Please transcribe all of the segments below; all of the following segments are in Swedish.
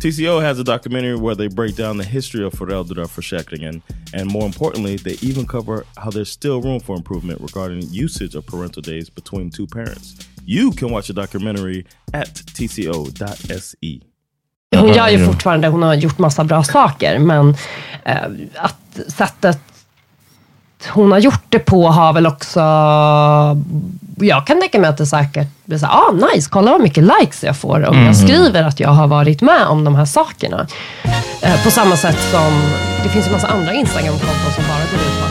TCO has a documentary where they break down the history of föräldraförsäkringen and more importantly, they even cover how there's still room for improvement regarding usage of parental days between two parents. You can watch the documentary at tco.se. Hon gör ju fortfarande, hon har gjort massa bra saker, men eh, att sättet hon har gjort det på har väl också... Jag kan tänka mig att det säkert blir så ah nice, kolla vad mycket likes jag får om jag skriver att jag har varit med om de här sakerna. Eh, på samma sätt som det finns en massa andra Instagram-konton som bara går ut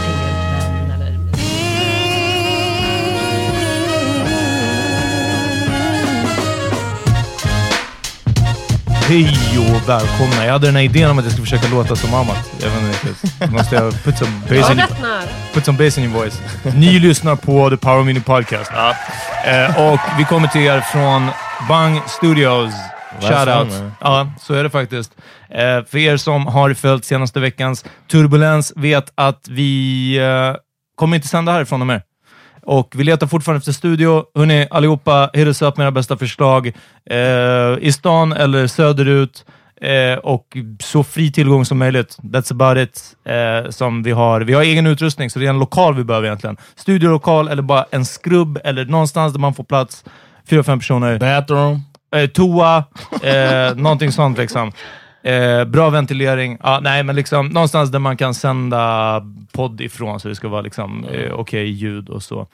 Hej och välkomna. Jag hade den här idén om att jag skulle försöka låta som Amat. Jag vet inte riktigt. Måste jag put some bass in, put some bass in your voice. Ni lyssnar på The Power Mini Podcast. Eh, och vi kommer till er från Bang Studios. Shoutout. Ja, så är det faktiskt. Eh, för er som har följt senaste veckans turbulens vet att vi eh, kommer inte sända härifrån och mer. Och vi letar fortfarande efter studio. Hörrni, allihopa, hit us up med era bästa förslag. Eh, I stan eller söderut. Eh, och så fri tillgång som möjligt. That's about it. Eh, som vi, har. vi har egen utrustning, så det är en lokal vi behöver egentligen. Studiolokal eller bara en skrubb eller någonstans där man får plats. Fyra, fem personer. Bathroom. Eh, toa, eh, någonting sånt liksom. Eh, bra ventilering. Ja, nej, men liksom någonstans där man kan sända podd ifrån så det ska vara liksom eh, okej ljud och så.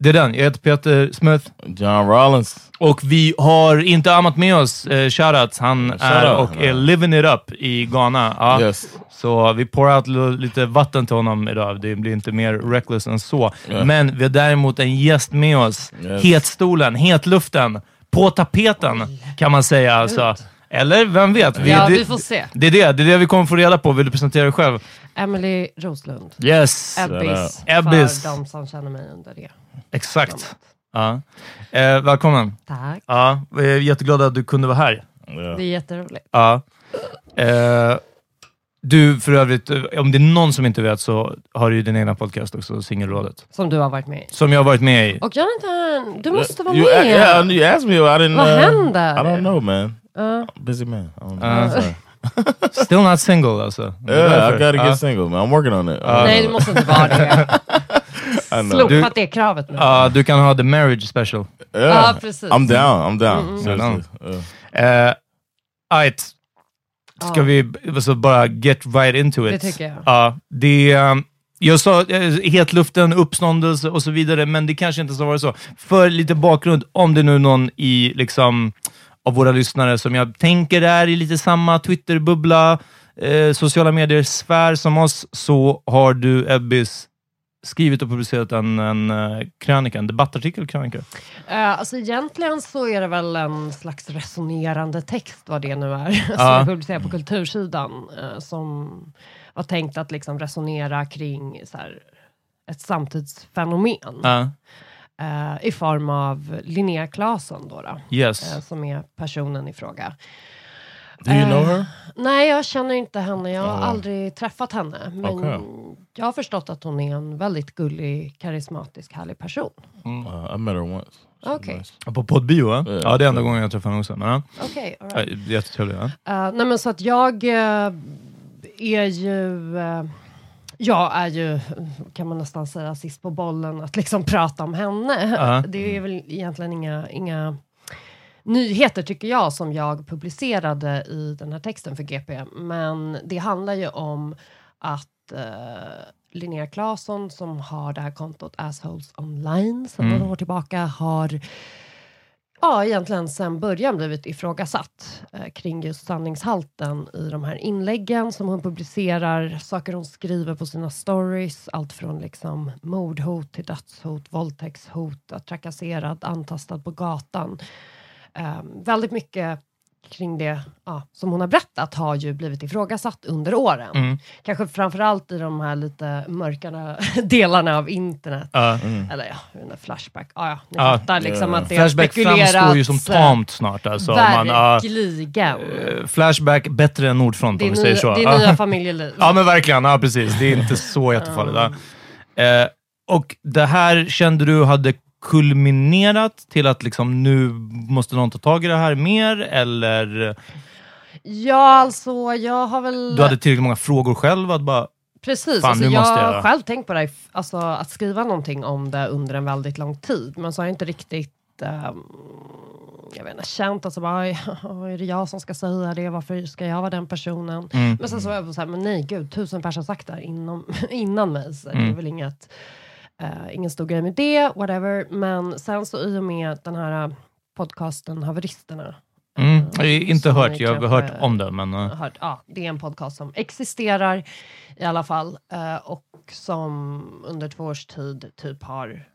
Det är den. Jag heter Peter Smith John Rollins. och vi har inte Amat med oss. Eh, shoutout. Han Shout är out. och är living it up i Ghana. Ja. Yes. Så vi pour out lite vatten till honom idag. Det blir inte mer reckless än så. Men vi har däremot en gäst med oss. Yes. Hetstolen, hetluften, på tapeten kan man säga. Alltså. Eller vem vet? Ja, det, vi får se. Det är det, det är det vi kommer få reda på. Vill du presentera dig själv? Emily Roslund. Yes, Ebbis, Ebbis. för de som känner mig under det. exakt. Ja. Eh, välkommen. Tack. Ja, vi är jätteglada att du kunde vara här. Yeah. Det är jätteroligt. Ja. Eh, du, för övrigt, eh, om det är någon som inte vet så har du ju din egna podcast också, Singelrådet. Som du har varit med i. Som jag har varit med i. Och Jonathan, du måste vara You, med. yeah, you asked me. I didn't. Vad uh, händer? I don't know, man. Ja. Busy man. I don't know. Uh. Still not single alltså. Yeah, I gotta get Ja. single, man. I'm working on it. Uh, Nej, du måste inte vara det. Slopat det kravet nu. Ja, du kan ha the marriage special. Yeah. Ja, precis. I'm down. I'm down. Mm, mm. Seriously. Yeah. Eh, right. Ska Ja. vi b- så bara get right into it? Det tycker jag. Ja, det, um, jag sa eh, hetluften, uppståndelse och så vidare, men det kanske inte så var så. För lite bakgrund, om det nu är någon i liksom av våra lyssnare som jag tänker är i lite samma Twitter-bubbla, eh, sociala medier-sfär som oss, så har du, Ebbis, skrivit och publicerat en, en uh, krönika, en debattartikel, krönika. Uh, alltså egentligen så är det väl en slags resonerande text, vad det nu är, som Ja. jag publicerar på kultursidan, eh, som var tänkt att liksom resonera kring så här, ett samtidsfenomen Ja, eh, i form av Linnea Claesson, då, då, yes. eh, som är personen i fråga. Do you know Eh, her? Nej, jag känner inte henne. Jag har Ja. aldrig träffat henne. Men Okej. jag har förstått att hon är en väldigt gullig, karismatisk, härlig person. Uh, I met her once. Okay. nice. På poddbio, va? Ja. Ja, det är enda gången jag träffar henne också. Men. Okej, all right. Jättetrevlig. Ja. Eh, nej men så att jag eh, är ju... eh, jag är ju, kan man nästan säga, sist på bollen att liksom prata om henne. Ja. Det är väl egentligen inga, inga nyheter tycker jag som jag publicerade i den här texten för GP. Men det handlar ju om att eh, Linnea Claesson som har det här kontot Assholes Online sedan Mm. några år tillbaka har ja, egentligen sen början blivit ifrågasatt eh, kring just sanningshalten i de här inläggen som hon publicerar, saker hon skriver på sina stories, allt från liksom mordhot till dödshot, våldtäktshot, att trakasserad, antastad på gatan. Eh, väldigt mycket kring det ja, som hon har berättat har ju blivit ifrågasatt under åren. Mm. Kanske framförallt i de här lite mörkare delarna av internet. Ja. Eller ja, inte, Flashback. Ah, ja, ni Ja, fattar liksom ja. att det har Flashback spekulerats. framstår ju som tamt snart. Alltså. Man, ja, Verkligen. eh, flashback bättre än Nordfront om vi säger så. det är nya familjeliv. Ja, men verkligen. Ja, precis. Det är inte så jättefarligt. Eh, och det här kände du hade kulminerat till att liksom nu måste någon ta tag i det här mer, eller Ja, alltså jag har väl... du hade tillräckligt många frågor själv? Att bara, Precis, Fan, alltså, jag har själv tänkt på det, här, alltså, att skriva någonting om det under en väldigt lång tid, men så har jag inte riktigt ehm, jag vet inte, känt att så bara, "Oj, är det jag som ska säga det, varför ska jag vara den personen? mm. Men sen så var jag så här, men nej gud, tusen personer har sagt det här inom, innan mig, så det är Mm. väl inget, eh, ingen stor grej med det, whatever. Men sen så i och med den här eh, podcasten Haveristerna, Mm. eh, Jag har inte hört, jag har hört om det, men... hört, ja, det är en podcast som existerar i alla fall och som under två års tid typ har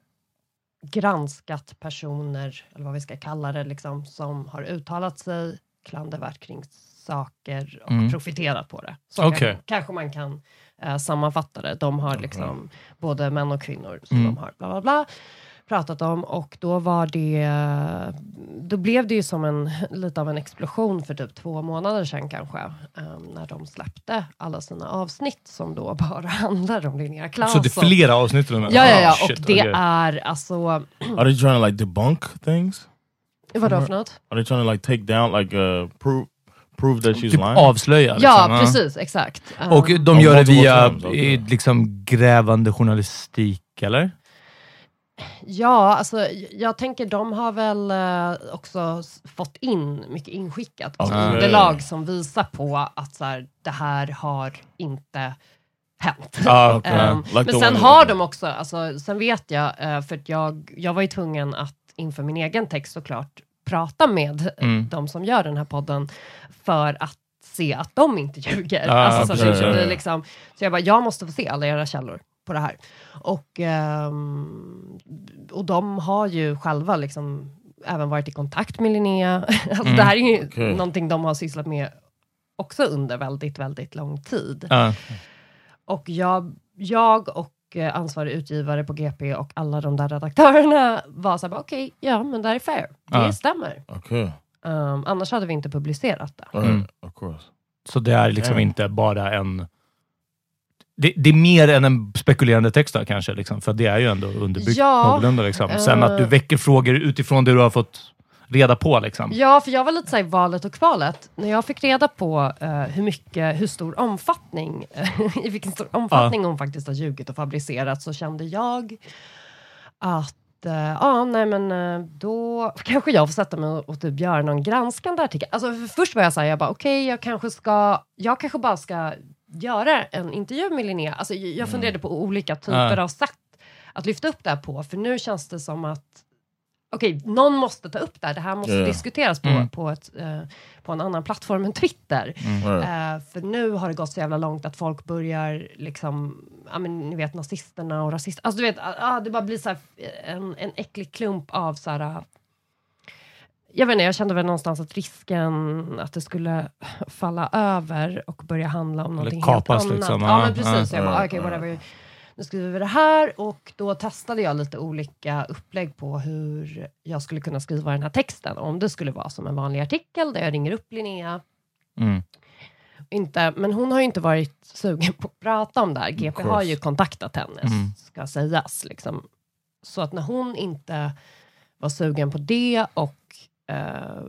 granskat personer, eller vad vi ska kalla det, liksom, som har uttalat sig klandervärt kring saker och Mm. profiterat på det. Så kanske, kanske man kan eh, sammanfatta det. De har liksom både män och kvinnor som Mm. de har bla bla bla pratat om och då var det, då blev det ju som en, lite av en explosion för typ två månader sedan kanske, eh, när de släppte alla sina avsnitt som då bara handlar om Linnea Så Claesson. det är flera avsnitt? Ja, ja, ja, Ah, och det okej. är alltså, Are they trying to like debunk things? vadå för något? Are they trying to like take down, like uh, prove prove that she's Typ lying? avslöja? Liksom, Ja, precis, exakt. Eh, Och de gör det via eh, liksom grävande journalistik, eller? Ja, alltså jag tänker de har väl eh, också fått in mycket inskickat, alltså Okej. underlag som visar på att så här, det här har inte hänt. Ja, Okay. Ehm, Like men sen har de också, alltså, sen vet jag, eh, för att jag, jag var ju tvungen att inför min egen text såklart prata med Mm. de som gör den här podden för att se att de inte ljuger. Ja, alltså, så, att det precis, liksom, så jag bara, jag måste få se alla era källor på det här. Och, ehm, och de har ju själva liksom även varit i kontakt med Linnea. alltså, Mm. Det här är ju Okej. någonting de har sysslat med också under väldigt, väldigt lång tid. Ja. Och jag, jag och eh, ansvarig utgivare på GP och alla de där redaktörerna var så här, okej, ja men det här är fair. Det Ja. stämmer. Okay. Um, annars hade vi inte publicerat det. Right. Mm. Of course. Så det är liksom Ja. inte bara en... Det, det är mer än en spekulerande text då, kanske, liksom, för det är ju ändå underbyggt Ja, någorlunda. Liksom. Sen att du eh. väcker frågor utifrån det du har fått reda på. Liksom. Ja, för jag var lite såhär i valet och kvalet. När jag fick reda på eh, hur mycket, hur stor omfattning, i vilken stor omfattning hon faktiskt har ljugit och fabricerat, så kände jag att eh, Ja, nej men eh, då kanske jag får sätta mig och, och typ göra någon granskande artikel. Alltså för först var jag såhär, jag bara okej, jag kanske ska, jag kanske bara ska göra en intervju med Linnea. Alltså jag, jag funderade på olika typer Ja. av sätt att lyfta upp det här på, för nu känns det som att okej, någon måste ta upp det här. Det här måste Ja. diskuteras på, Mm. på, ett, eh, på en annan plattform än Twitter. Right. Eh, för nu har det gått så jävla långt att folk börjar, liksom, ja men ni vet nazisterna och rasister, alltså du vet, ah, det bara blir så här, eh, en, en äcklig klump av så här, ah, jag vet inte, jag kände väl någonstans att risken att det skulle falla över och börja handla om någonting kapas helt annat. liksom, Ja, men precis. ja. Jag bara, Ja, okej, ja. whatever. Nu skriver vi det här och då testade jag lite olika upplägg på hur jag skulle kunna skriva den här texten. Om det skulle vara som en vanlig artikel där jag ringer upp Linnea Mm. inte, men hon har ju inte varit sugen på att prata om det här. GP har ju kontaktat henne, Mm. ska sägas. Liksom. Så att när hon inte var sugen på det och eh,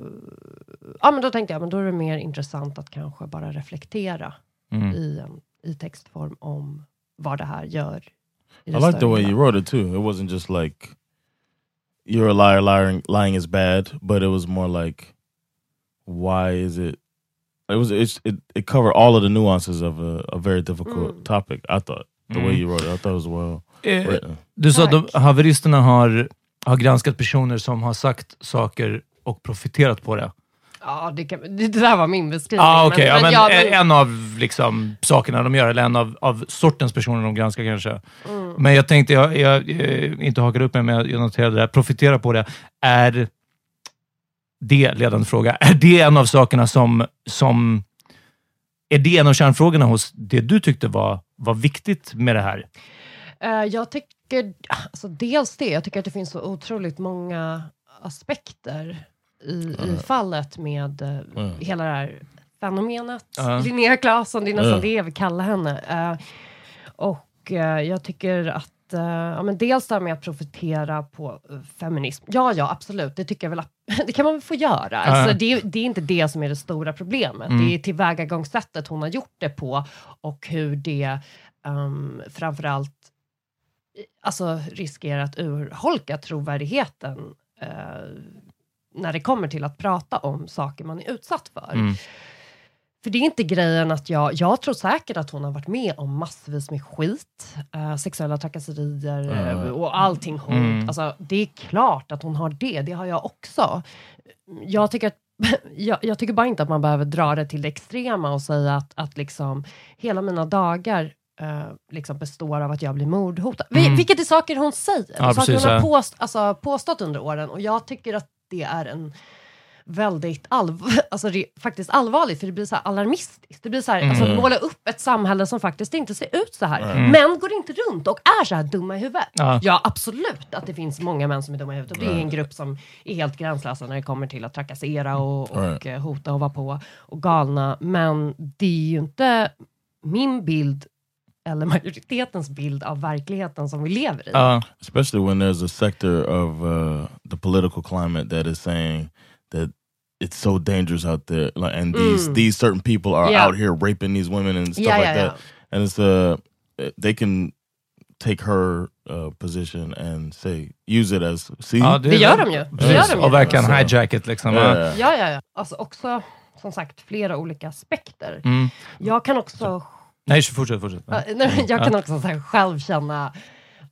ja, men då tänkte jag men då är det mer intressant att kanske bara reflektera Mm. i, en, i textform om vad det här gör. i like the way you wrote it too. It wasn't just like you're a liar, lying, lying is bad, but it was more like why is it? It was it's, it it covered all of the nuances of a, a very difficult Mm. topic. I thought the way Mm. you wrote it, I thought it was well Eh, written. du sa att haveristerna har, har granskat personer som har sagt saker och profiterat på det. Ja, det, kan, det där var min beskrivning. Ah, okej. Ja, men, jag- eh, En av liksom, sakerna de gör, eller en av, av sortens personer de granskar kanske. Mm. Men jag tänkte, jag, jag, eh, inte hakar upp mig, men jag- jag noterade det här. Profitera på det. Är det, ledande fråga, är det en av sakerna som, som är det en av kärnfrågorna hos det du tyckte var, var viktigt med det här? Eh, jag tycker, alltså dels det, jag tycker att det finns så otroligt många aspekter i, i fallet med Mm. hela det här fenomenet. Ja. Linnea Claesson, det är nästan Mm. det jag vill kalla henne. Eh, och eh, jag tycker att, ja, men dels det här med att profitera på feminism. Ja, ja, absolut, det tycker jag väl, att- det kan man väl få göra. Alltså, det, det är inte det som är det stora problemet. Mm. Det är tillvägagångssättet hon har gjort det på och hur det um, framförallt alltså, riskerar att urholka trovärdigheten när det kommer till att prata om saker man är utsatt för. Mm. För det är inte grejen att jag, jag tror säkert att hon har varit med om massvis med skit, eh, sexuella trakasserier Mm. och allting hot. Mm. Alltså, det är klart att hon har det, det har jag också. Jag tycker, att, jag, jag tycker bara inte att man behöver dra det till det extrema och säga att, att liksom, hela mina dagar eh, liksom består av att jag blir mordhotad. Mm. Vilket är saker hon säger, Ja, saker hon har påst, alltså, påstått under åren. Och jag tycker att det är en väldigt allv alltså faktiskt allvarligt, för det blir så alarmistiskt. Det blir så här, alltså, Mm. måla upp ett samhälle som faktiskt inte ser ut så här. Mm. Män går inte runt och är så här dumma i huvudet. Ja. Ja, absolut att det finns många män som är dumma i huvudet. Och det är en grupp som är helt gränslösa när det kommer till att trakassera och, och hota och vara på och galna. Men det är ju inte min bild eller majoritetens bild av verkligheten som vi lever i. Ja. especially when there's a sector of uh, the political climate that is saying that it's so dangerous out there, like, and these Mm. these certain people are Yeah. out here raping these women and stuff Yeah, like yeah, that, and it's uh they can take her uh, position and say use it as see Ja, Det gör de ju. Det gör de ju. Och verkligen Så. hijacket liksom. Ja. yeah. Ja, ja, ja. Alltså också, som sagt, flera olika aspekter. Mm. Jag kan också Nej, fortsätt, fortsätt. Ja, nej, men jag kan också så här, själv känna,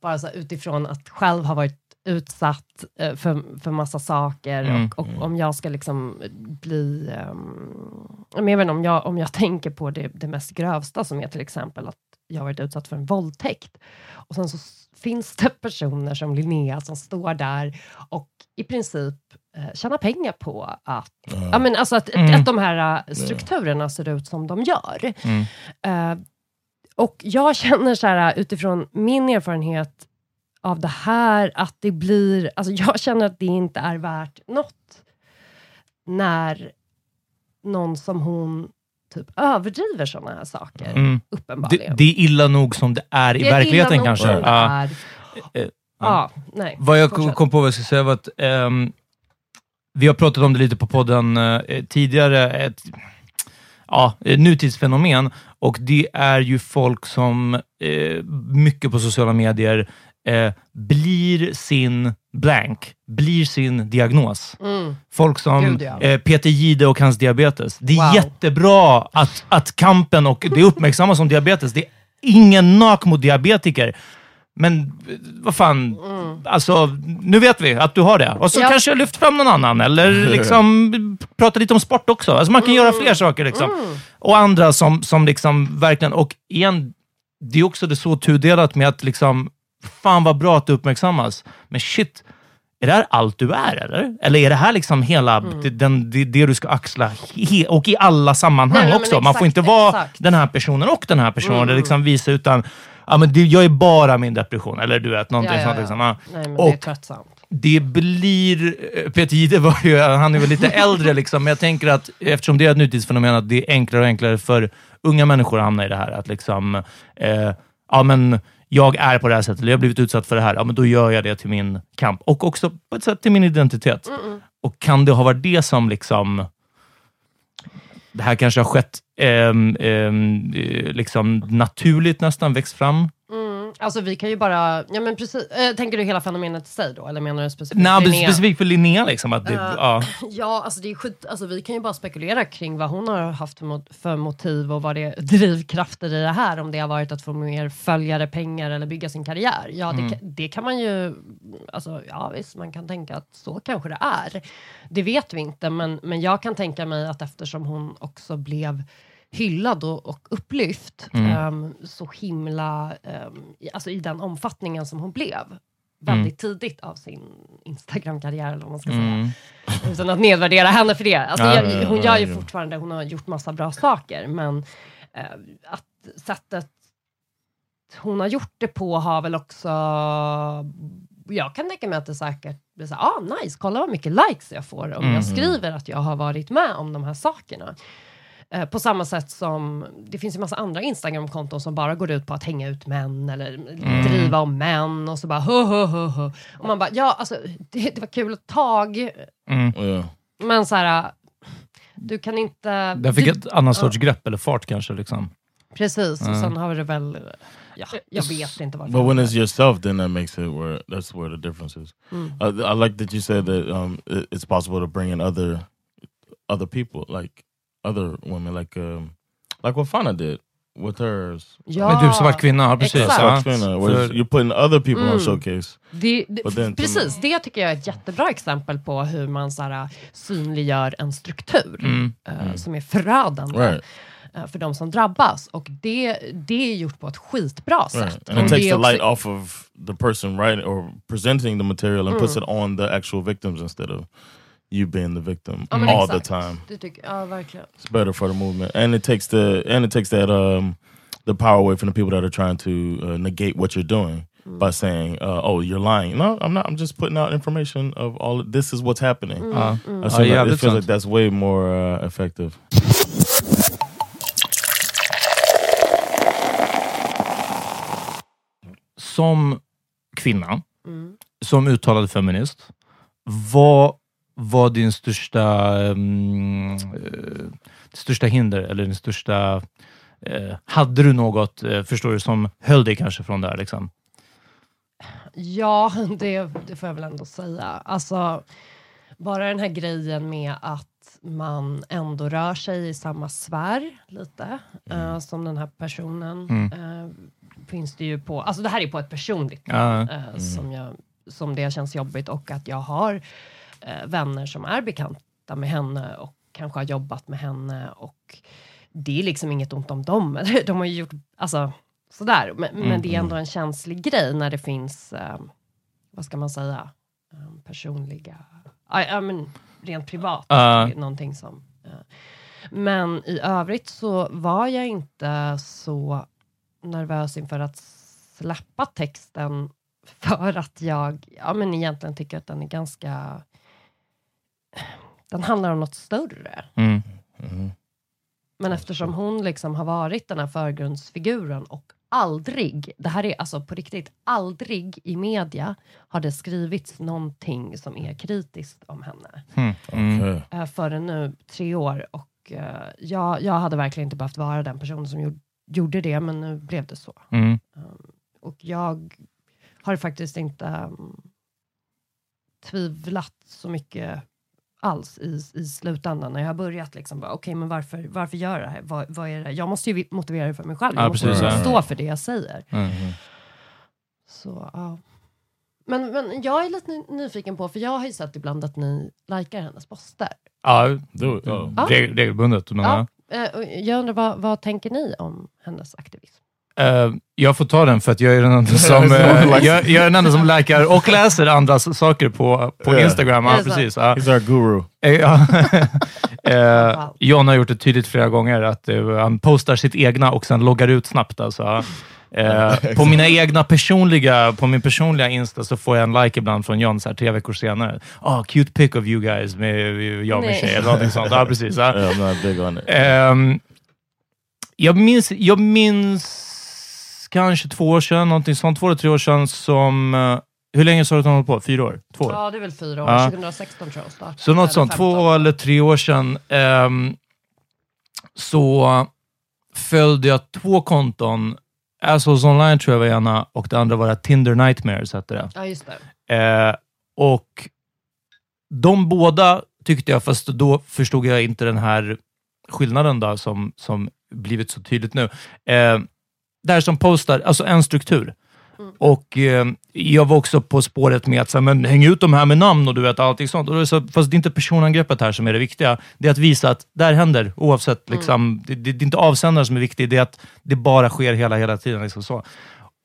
bara så här, utifrån att själv ha varit utsatt eh, för, för massa saker Mm. och, och om jag ska liksom bli... Um, vet inte, om, jag, om jag tänker på det, det mest grövsta som är till exempel att jag har varit utsatt för en våldtäkt. Och sen så finns det personer som Linnea som står där och i princip eh, tjänar pengar på att, ja, men alltså att, Mm. att de här eh, strukturerna ser ut som de gör. Mm. Eh, och jag känner så här utifrån min erfarenhet av det här, att det blir, alltså jag känner att det inte är värt något när någon som hon typ överdriver sådana här saker, Mm. Det, uppenbarligen. det är illa nog som det är i Det är verkligheten kanske. det Ja. är. Eh, Ja, nej. Vad jag Fortsätt. kom på vad jag skulle säga var att ehm, vi har pratat om det lite på podden eh, tidigare. Ett ja, nutidsfenomen och det är ju folk som eh, mycket på sociala medier eh, blir sin blank, blir sin diagnos. Mm. Folk som Gud, ja. eh, Peter Gide och hans diabetes. Det är Wow. jättebra att, att kampen och det uppmärksammas som diabetes. Det är ingen nak mot diabetiker. Men vad fan, alltså nu vet vi att du har det. Och så Mm. Ja. kanske jag lyft fram någon annan eller liksom prata lite om sport också. Alltså man kan Mm. göra fler saker. Liksom. Och andra som, som liksom verkligen, och igen, det är också det så tudelat med att liksom, fan vad bra att det uppmärksammas. Men shit, är det här allt du är eller? Eller är det här liksom hela, Mm. det, den, det, det du ska axla? He, och i alla sammanhang Nej, också. Man får exakt, inte vara exakt. den här personen och den här personen. Mm. Det liksom visa utan, ja men det, jag är bara min depression. Eller du vet, någonting Ja, ja, sånt. Liksom. Ja. Nej, men det är Och tröttsamt. det blir... eh, Peter Jihde var ju, han är väl lite äldre, liksom, men jag tänker att eftersom det är ett nutidsfenomen, att det är enklare och enklare för unga människor att hamna i det här. Att liksom, eh, ja men jag är på det här sättet, eller jag har blivit utsatt för det här, ja men då gör jag det till min kamp. Och också på ett sätt till min identitet. Och kan det ha varit det som liksom... Det här kanske har skett eh, eh, liksom naturligt nästan, växt fram. Mm. Alltså vi kan ju bara, ja men precis, äh, tänker du hela fenomenet i sig då? Eller menar du specifikt Nej, Linnea? specifikt för Linnea. Liksom, att det, Eh, ja. Ja, alltså det är skit, alltså vi kan ju bara spekulera kring vad hon har haft för, mot, för motiv och vad det är drivkrafter i det här. Om det har varit att få mer följare, pengar eller bygga sin karriär. Ja, det, kan- det kan man ju, alltså ja visst, man kan tänka att så kanske det är. Det vet vi inte, men, men jag kan tänka mig att eftersom hon också blev hyllad och, och upplyft ehm, så himla, um, i, alltså i den omfattningen som hon blev väldigt tidigt av sin Instagram-karriär eller vad man ska säga. Utan att nedvärdera henne för det. Alltså, Ja, jag, ja, hon gör ju fortfarande, hon har gjort massa bra saker, men eh, att sättet hon har gjort det på har väl också... Jag kan tänka mig att det säkert blir så här, ah nice, kolla vad mycket likes jag får om jag skriver att jag har varit med om de här sakerna. Eh, på samma sätt som det finns ju massa andra Instagram-konton som bara går ut på att hänga ut män eller driva om män och så bara hö, hö, hö, hö. Och man bara, ja alltså det, det var kul ett tag, Yeah. men så här, du kan inte... Den fick du, ett annat sorts grepp eller fart kanske. Liksom. Precis, och sen har det väl... Ja, jag vet inte varför. But when it's yourself, then that makes it where that's where the difference is. I, I like that you said that um, it, it's possible to bring in other other people, like other women, like um, like what Fana did with hers. ja, Men du som varit kvinna, ja, precis. exakt. Ja. Swart Fina, where För- you're putting other people on showcase. Det, det, precis, det tycker jag är ett jättebra exempel på hur man så här, synliggör en struktur Mm. eh, som är förödande Right. eh, för de som drabbas. Och det, det är gjort på ett skitbra sätt. Right. And Och it det takes är the också- light off of the person writing or presenting the material and puts it on the actual victims instead of you being the victim Ja, all exakt. the time. Det tycker, ja, verkligen. It's better for the movement, and it takes the and it takes that um the power away from the people that are trying to uh, negate what you're doing by saying, uh, "Oh, you're lying." No, I'm not. I'm just putting out information of all. This is what's happening. Ja. I Ja, feel like, jävligt it feels sant. like that's way more uh, effective. Som kvinna, som uttalad feminist, vad var din största, um, största hinder eller din största... eh, hade du något, eh, förstår du, som höll dig kanske från det här? Liksom? Ja, det, det får jag väl ändå säga. Alltså, bara den här grejen med att man ändå rör sig i samma sfär lite eh, som den här personen. eh, finns det ju på, alltså det här är på ett personligt plan eh, som, jag, som det känns jobbigt och att jag har vänner som är bekanta med henne och kanske har jobbat med henne och det är liksom inget ont om dem. De har ju gjort, alltså sådär, men, men det är ändå en känslig grej när det finns, eh, vad ska man säga, eh, personliga, ja, ja, men rent privat, är någonting som eh, men i övrigt så var jag inte så nervös inför att släppa texten för att jag ja, men egentligen tycker att den är ganska... Den handlar om något större. Mm. Men eftersom hon liksom har varit den här förgrundsfiguren och aldrig, det här är alltså på riktigt, aldrig i media har det skrivits någonting som är kritiskt om henne. Mm. Mm. Förrän nu, tre år. Och eh, jag, jag hade verkligen inte behövt vara den personen som gjorde, gjorde det, men nu blev det så. Mm. Och jag har faktiskt inte um, tvivlat så mycket alls i, i slutändan. När jag har börjat liksom, okej men varför, varför gör jag det här? Vad, vad är det? Jag måste ju motivera det för mig själv. Jag Ja, måste precis, ja. stå för det jag säger. Mm. Så, ja. Men, men jag är lite ny- nyfiken på, för jag har ju sett ibland att ni likar hennes poster. Ja. Oh. Ja. reg- regelbundet. Men, Ja. Eh, jag undrar, vad, vad tänker ni om hennes aktivism? Eh, jag får ta den för att jag är den enda som, eh, jag, jag är den enda som likar och läser andras saker på, på Ja. Instagram. Är Ja, precis. Ja. He's our guru. Eh, John har gjort det tydligt flera gånger att han postar sitt egna och sen loggar ut snabbt. Alltså. På mina egna personliga, på min personliga Insta så får jag en like ibland från John så här, tre veckor senare. Oh, cute pic of you guys med jag och min tjej eller någonting sånt. Ja, precis. Ja. Yeah, I'm not big on it. Ehm, jag, minns, jag minns kanske två år sedan, någonting sånt, två eller tre år sedan som... eh, hur länge sa du att han hållit på? Fyra år? Två år? Ja, det är väl fyra år. Ja. 2016 tror jag start. Så något sånt, 15. två eller tre år sedan, ehm, så följde jag två konton. Assholes online tror jag var ena och det andra var Tinder Nightmares hette det. Ja, just det. Eh, och de båda tyckte jag, fast då förstod jag inte den här skillnaden då, som, som blivit så tydligt nu. Eh, det här som postar, alltså en struktur. Och eh, jag var också på spåret med att så här, men, häng ut de här med namn och du vet allting sånt. Och så, fast det är inte personangreppet här som är det viktiga. Det är att visa att det här händer oavsett. Liksom, det, det, det är inte avsändaren som är viktig, det är att det bara sker hela, hela tiden. Liksom så.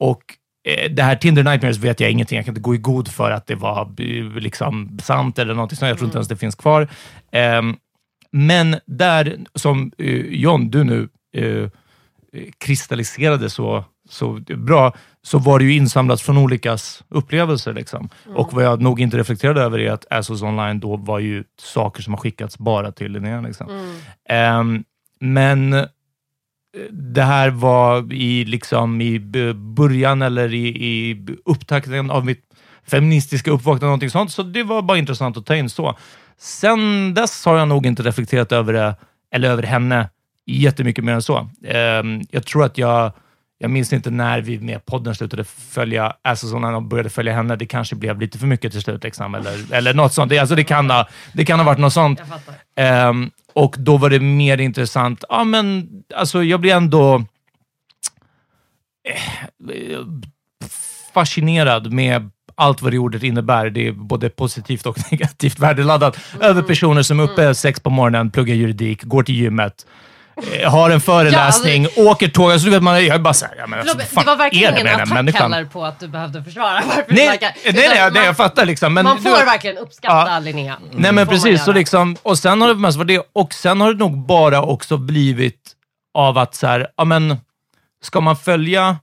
Och eh, det här Tinder Nightmares vet jag ingenting. Jag kan inte gå i god för att det var eh, liksom sant eller någonting sånt. Jag tror inte ens det finns kvar. Ehm, men där, som eh, John, du nu eh, kristalliserade så, så bra, så var det ju insamlat från olikas upplevelser. Liksom. Och vad jag nog inte reflekterade över är att Assos online då var ju saker som har skickats bara till Linnea. Liksom. Ehm, men eh, det här var i, liksom, i början eller i, i upptakten av mitt feministiska uppvaknande, någonting sånt. Så det var bara intressant att ta in så. Sen dess har jag nog inte reflekterat över det, eller över henne, jättemycket mer än så. Ehm, jag tror att jag, jag minns inte när vi med podden slutade följa Assos online och började följa henne. Det kanske blev lite för mycket till slut, liksom, eller, eller något sånt. Det, alltså, det, kan ha, det kan ha varit något sånt. Jag. Ehm, och då var det mer intressant. Ja, men alltså jag blir ändå eh, fascinerad med allt vad det ordet innebär. Det är både positivt och negativt värdeladdat. Över personer som är uppe sex på morgonen, pluggar juridik, går till gymmet, har en föreläsning, åker tåg. Alltså, du vet, man, jag är bara såhär, ja, men alltså, vad det var verkligen ingen attack människan? heller på att du behövde försvara varför du Nej, likar. nej, nej, Utan nej, man, jag fattar liksom. Men man du får vet- verkligen uppskatta Ja. Linnea. Nej men man precis, så liksom, och sen har det mest varit det. Och sen har det nog bara också blivit av att så här, ja men, ska man följa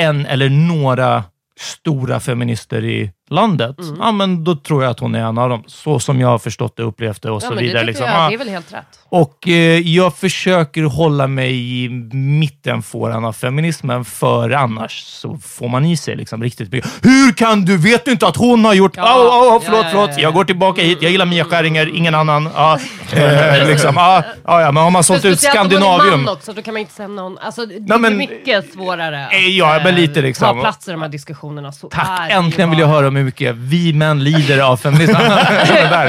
en eller några stora feminister i landet, ja men då tror jag att hon är en av dem. Så som jag har förstått det, upplevt det och Ja, så det vidare. tycker Liksom. jag, Ja. det är väl helt rätt. Och eh, jag försöker hålla mig i mittenfåran av feminismen, för annars så får man i sig liksom riktigt mycket. Hur kan du? Vet du inte att hon har gjort... Ja. Au, Ja, förlåt, förlåt. ja, ja. Jag går tillbaka hit. Jag gillar Mia Skäringer, ingen annan. Ja, eh, liksom, ja, ja, ja, men har man sålt ut Skandinavium... man också, då kan man inte säga någon... Alltså, det Nej, är men- mycket svårare att Eh, ja, men lite liksom. ta plats i de här diskussionerna. Så Tack! det Äntligen vill jag höra om hur mycket vi män lider av feminism.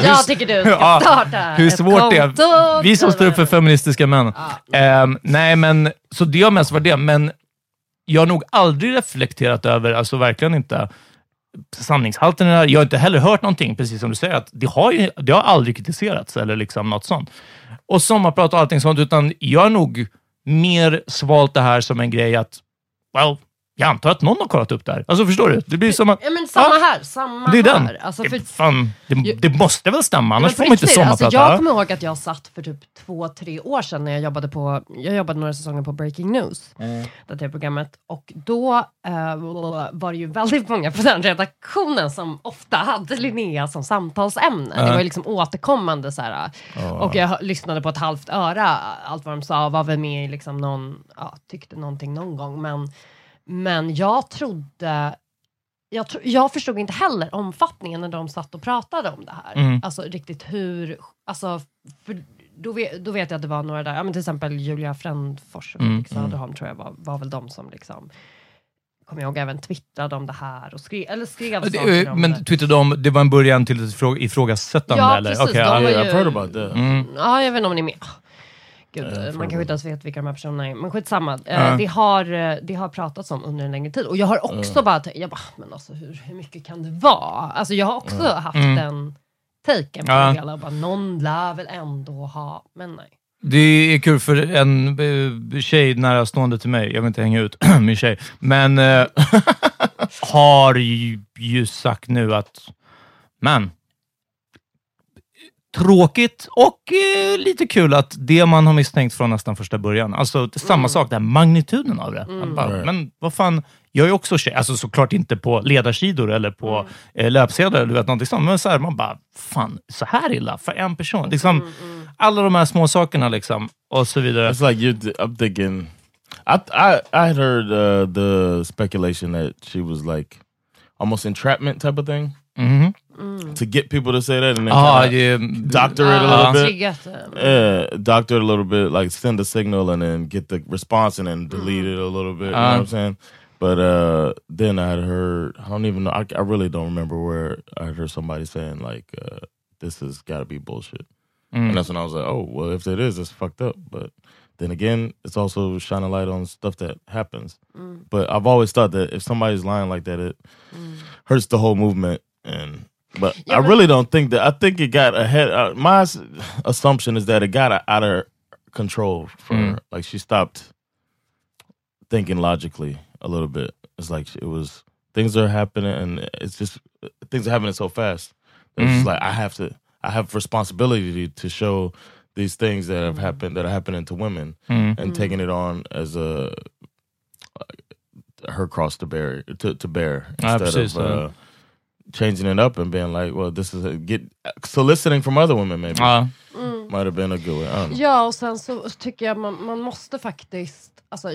Jag tycker du ska Ja, starta hur svårt det är. Vi som står upp för feministiska män. Ehm, nej, men så det har mest varit det, men jag har nog aldrig reflekterat över, alltså verkligen inte, sanningshalten i det här. Jag har inte heller hört någonting, precis som du säger, att det har, ju, det har aldrig kritiserats eller liksom något sånt. Och sommarprat och allting sånt, utan jag har nog mer svalt det här som en grej att, well, Jag antar att någon har kollat upp det här. Alltså förstår du? Det blir som att... Ja, men samma här. Samma Det är den. här. Alltså, för, Fan, det, det måste väl stämma, annars får man inte riktigt, sommarprata. Alltså, jag kommer ihåg att jag satt för typ två, tre år sedan när jag jobbade på, jag jobbade några säsonger på Breaking News, det tv-programmet. Och då eh, var det ju väldigt många på den redaktionen som ofta hade Linnea som samtalsämne. Det var ju liksom återkommande så här. Och jag lyssnade på ett halvt öra, allt vad de sa, var väl med i liksom någon, ja, tyckte någonting någon gång. Men, men jag trodde jag, tro, jag förstod inte heller omfattningen när de satt och pratade om det här. Mm. Alltså riktigt hur, alltså, för då, vet, då vet jag att det var några där, ja, men till exempel Julia Frändfors och Mm. Felix Söderholm tror jag var, var väl de som liksom, kommer jag ihåg, även twittrade om det här och skrev, eller skrev Det- saker om Men det. twittrade de, det var en början till ett ifrå- ifrågasättande? Ja, eller? precis. Okej, de var ju, I've heard about that. Mm. Ja, jag vet inte om ni är med. Gud, jag man kanske inte ens vet vilka de här personerna är, men skitsamma. Eh, det, har, eh, det har pratats om under en längre tid. Och jag har också bara tänkt, jag bara, men alltså hur, hur mycket kan det vara? Alltså jag har också haft Mm. den taken på Ja. det hela. Bara, någon lär väl ändå ha, men nej. Det är kul för en eh, tjej närstående till mig, jag vill inte hänga ut min tjej, men har ju, ju sagt nu att, men tråkigt och eh, lite kul att det man har misstänkt från nästan första början, alltså det är samma Mm. sak, den här magnituden av det. Att bara, Right. Men vad fan, jag är också tjej, alltså såklart inte på ledarsidor eller på Mm. eh, löpsedlar, du vet någonting sånt, men så här, man bara, fan, så här illa för en person. Liksom, Mm, Alla de här små sakerna liksom, och så vidare. It's like you. I'm thinking. I I I heard uh, the speculation that she was like almost entrapment type of thing Mhm. to get people to say that and then Ja, kinda doctor it a Ja. little bit. Eh, Yeah, doctor it a little bit, like send a signal and then get the response and then delete it a little bit. You know what I'm saying? But uh, then I had heard, I don't even know, I, I really don't remember where I heard somebody saying like, uh, this has got to be bullshit. And that's when I was like, oh, well, if it is, it's fucked up. But then again, it's also shining light on stuff that happens. But I've always thought that if somebody's lying like that, it hurts the whole movement. And but Yeah, I but- really don't think that. I think it got ahead. Uh, my assumption is that it got out of control for Mm. her. Like she stopped thinking logically a little bit. It's like it was things are happening, and it's just things are happening so fast. that It's Mhm. just like I have to. I have responsibility to show these things that have happened that are happening to women Mm. and taking it on as a her cross to bear to, to bear instead precis, of ja. uh, changing it up and being like, well, this is a, get soliciting from other women maybe Ja. might have been a good way. Ja, och sen så tycker jag man, man måste faktiskt, alltså,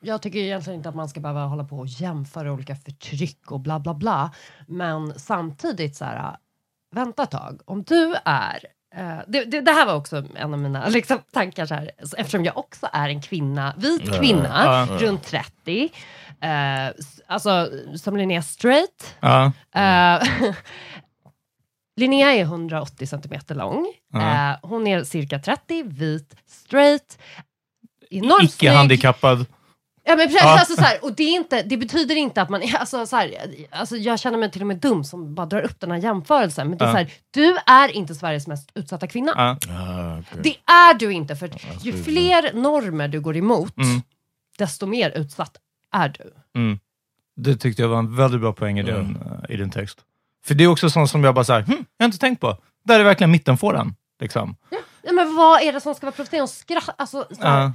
jag tycker egentligen inte att man ska behöva hålla på och jämföra olika förtryck och bla bla bla. Men samtidigt så här, vänta ett tag, om du är eh, det, det, det här var också en av mina liksom, tankar, så här, eftersom jag också är en kvinna, vit kvinna, Ja. runt 30, eh, alltså som Linnea Straight, Ja. Eh, Linnea är 180 centimeter lång. Ja. Eh, hon är cirka 30, vit, straight. Enormt snygg. Icke-handikappad. Ja, men precis, Ja. alltså, så här, och det, är inte, det betyder inte att man... Alltså, så här, alltså, jag känner mig till och med dum som bara drar upp den här jämförelsen. Men det är Ja. så här, du är inte Sveriges mest utsatta kvinna. Ja. Ah, okay. Det är du inte. För ju är fler normer du går emot, Mm. desto mer utsatt är du. Mm. Det tyckte jag var en väldigt bra poäng i din, eh, i din text. För det är också sånt som jag bara såhär, hm, jag har inte tänkt på. Där är verkligen mittenfåran. Liksom. Ja, men vad är det som ska vara provocerande? Skratt, alltså, Ja.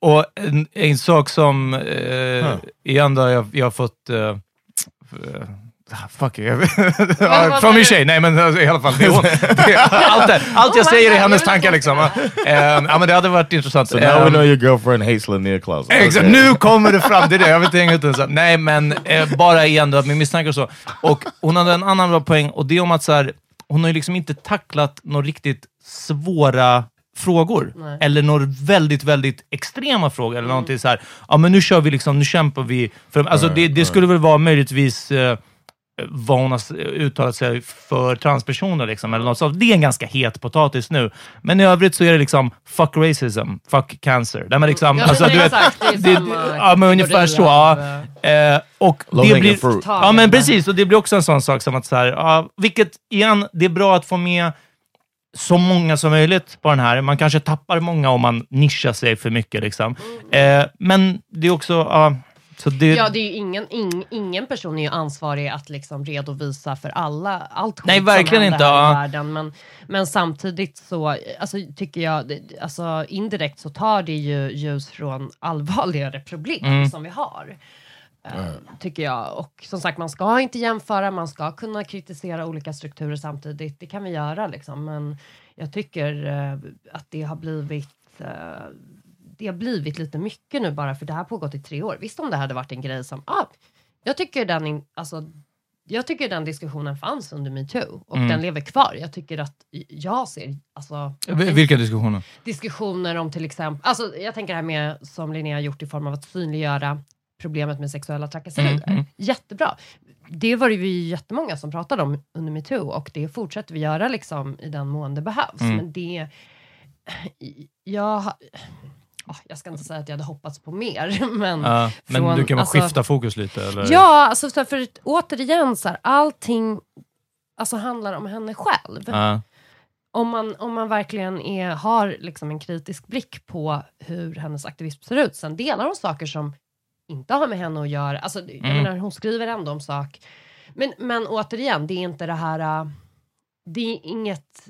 Och en, en sak som, eh, igen då, jag, jag har fått... Eh, eh, Fuck vad från min tjej. Nej, men alltså, i alla fall. Det är hon. Allt, det, allt jag Oh säger är hennes tankar. Liksom. Eh, ja, men det hade varit intressant. So now we Eh, know your girlfriend hates Linnea Claus. Exakt, nu kommer det fram. Det är det, jag vill inte hänga ut den. Så. Nej, men eh, bara igen då, med misstankar och så. Och hon hade en annan bra poäng och det är om att så här, hon har ju liksom inte tacklat några riktigt svåra frågor. Nej. Eller några väldigt, väldigt extrema frågor. Eller någonting så här, ja men nu kör vi liksom, nu kämpar vi. För, alltså det, det skulle väl vara möjligtvis eh, vad hon har uttalat sig för transpersoner. Liksom, eller något sånt. Det är en ganska het potatis nu. Men i övrigt så är det liksom fuck racism, fuck cancer. Där man liksom, Ja, alltså, du vet, det ja, men ungefär så. Ja. Eh, och det blir, fruit. ja, men precis. Och det blir också en sån sak som att, så här, ja, vilket igen, det är bra att få med så många som möjligt på den här. Man kanske tappar många om man nischar sig för mycket. Liksom. Eh, men det är också, ja, Så det, Ja, det är ju ingen, ing, ingen person är ju ansvarig att liksom redovisa för alla, allt skit Nej, verkligen som händer inte, här ja. i världen. Men, men samtidigt så alltså, tycker jag, alltså, indirekt så tar det ju ljus från allvarligare problem Mm. som vi har. eh, Tycker jag. Och som sagt, man ska inte jämföra, man ska kunna kritisera olika strukturer samtidigt. Det kan vi göra liksom. Men jag tycker eh, att det har blivit eh, det har blivit lite mycket nu bara för det här har pågått i tre år. Visst om det hade varit en grej som, ah, jag tycker den, in, alltså, jag tycker den diskussionen fanns under metoo och Mm. den lever kvar. Jag tycker att jag ser, alltså, V- Vilka diskussioner? diskussioner om till exempel, alltså jag tänker det här med som Linnea har gjort i form av att synliggöra problemet med sexuella trakasserier. Mm, mm. Jättebra. Det var det vi ju jättemånga som pratade om under metoo och det fortsätter vi göra liksom i den mån det behövs. Mm. Men det, jag, jag ska inte säga att jag hade hoppats på mer, men Ja, men från- du kan väl alltså- skifta fokus lite? Eller? Ja, alltså för återigen, så här, allting alltså, handlar om henne själv. Ja. Om, man, om man verkligen är, har liksom en kritisk blick på hur hennes aktivism ser ut. Sen delar hon saker som inte har med henne att göra. Alltså, jag Mm. menar, hon skriver ändå om sak. Men, men återigen, det är inte det här... äh, Det är inget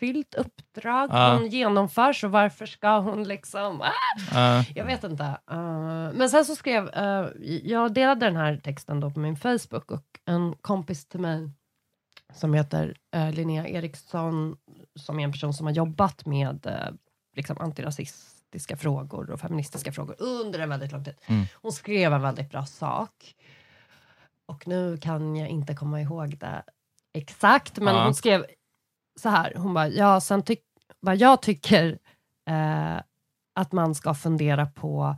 riskfyllt uppdrag Ja. hon genomför, så varför ska hon liksom... Ah! Ja. Jag vet inte. Uh, men sen så skrev, uh, jag delade den här texten då på min Facebook och en kompis till mig som heter uh, Linnea Eriksson, som är en person som har jobbat med uh, liksom antirasistiska frågor och feministiska frågor under en väldigt lång tid. Mm. Hon skrev en väldigt bra sak. Och nu kan jag inte komma ihåg det exakt, men Ja. hon skrev så här, hon bara, ja, sen tyck, vad jag tycker eh, att man ska fundera på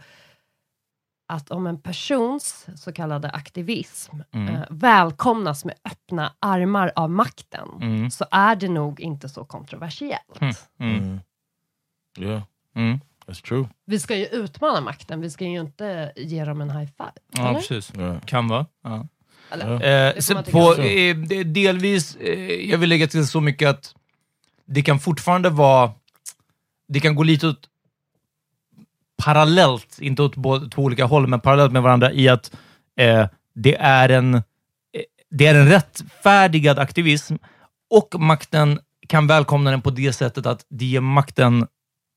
att om en persons så kallade aktivism Mm. eh, välkomnas med öppna armar av makten, Mm. så är det nog inte så kontroversiellt. Mm. Mm. Mm. Yeah, Mm. that's true. Vi ska ju utmana makten, vi ska ju inte ge dem en high five. Ja, eller? precis. Yeah. Kan vara. Ja. Eller? Eh, så på, eh, delvis, eh, jag vill lägga till så mycket att det kan fortfarande vara, det kan gå lite åt parallellt, inte åt båda, två olika håll, men parallellt med varandra i att eh, det, är en, eh, det är en rättfärdigad aktivism och makten kan välkomna den på det sättet att det ger makten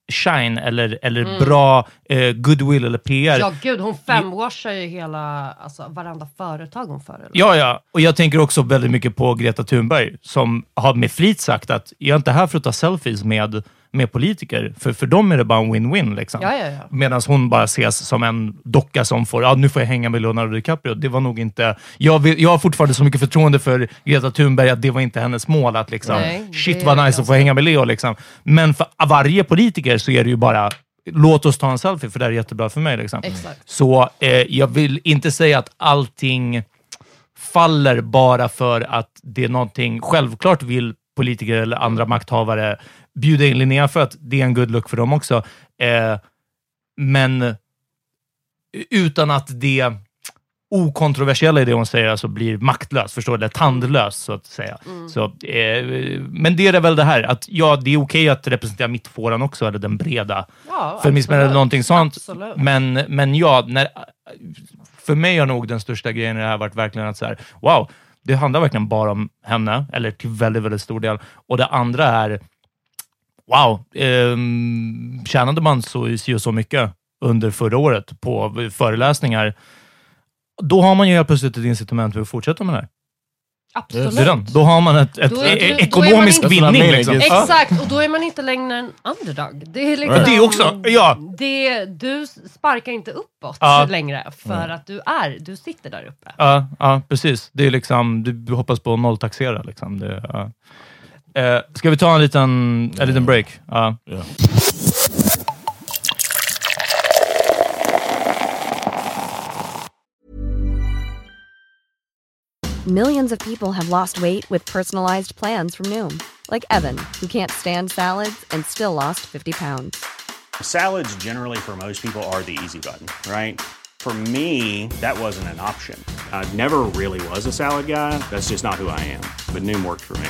shine eller, eller Mm. bra eh, goodwill eller PR. Ja gud, hon femwashar ju hela, alltså varenda företag hon föreläser. Ja, ja. Och jag tänker också väldigt mycket på Greta Thunberg som har med flit sagt att jag är inte här för att ta selfies med, med politiker, för för dem är det bara en win-win. Liksom. Ja, ja, ja. Medan hon bara ses som en docka som får, ja nu får jag hänga med Leonardo DiCaprio. Det var nog inte... Jag, vill, jag har fortfarande så mycket förtroende för Greta Thunberg att det var inte hennes mål att liksom, Nej, shit vad nice att få hänga med Leo. Liksom. Men för varje politiker så är det ju bara, låt oss ta en selfie för det här är jättebra för mig. Liksom. Exakt. Så eh, jag vill inte säga att allting faller bara för att det är någonting... Självklart vill politiker eller andra makthavare bjuda in Linnea för att det är en good look för dem också. Eh, men utan att det okontroversiella i det hon säger alltså blir maktlöst, förstår du? Eller tandlöst, så att säga. Så, eh, men det är väl det här, att ja, det är okej att representera mittfåran också, eller den breda Ja, feminismen eller någonting sånt. Absolut. Men, men ja, när, för mig har nog den största grejen i det här varit verkligen att så här, wow, det handlar verkligen bara om henne, eller till väldigt, väldigt stor del. Och det andra är, wow, ehm, tjänade man så, och så mycket under förra året på föreläsningar, då har man ju helt plötsligt ett incitament för att fortsätta med det här. Absolut. Det är den. Då har man ett, ett Då är- e- då- då ekonomisk inte- vinning. That's what I Liksom. Ja. Exakt, och då är man inte längre en underdog. Det är liksom, Det också, ja. Det, du sparkar inte uppåt Ja. längre för att du är, du sitter där uppe. Ja, ja precis. Det är liksom, du, du hoppas på att nolltaxera. Liksom. Det, ja. Eh, ska vi ta en liten, en liten break? Ja. Yeah. Millions of people have lost weight with personalized plans from Noom, like Evan, who can't stand salads and still lost 50 pounds. Salads, generally, for most people, are the easy button, right? For me, that wasn't an option. I never really was a salad guy. That's just not who I am. But Noom worked for me.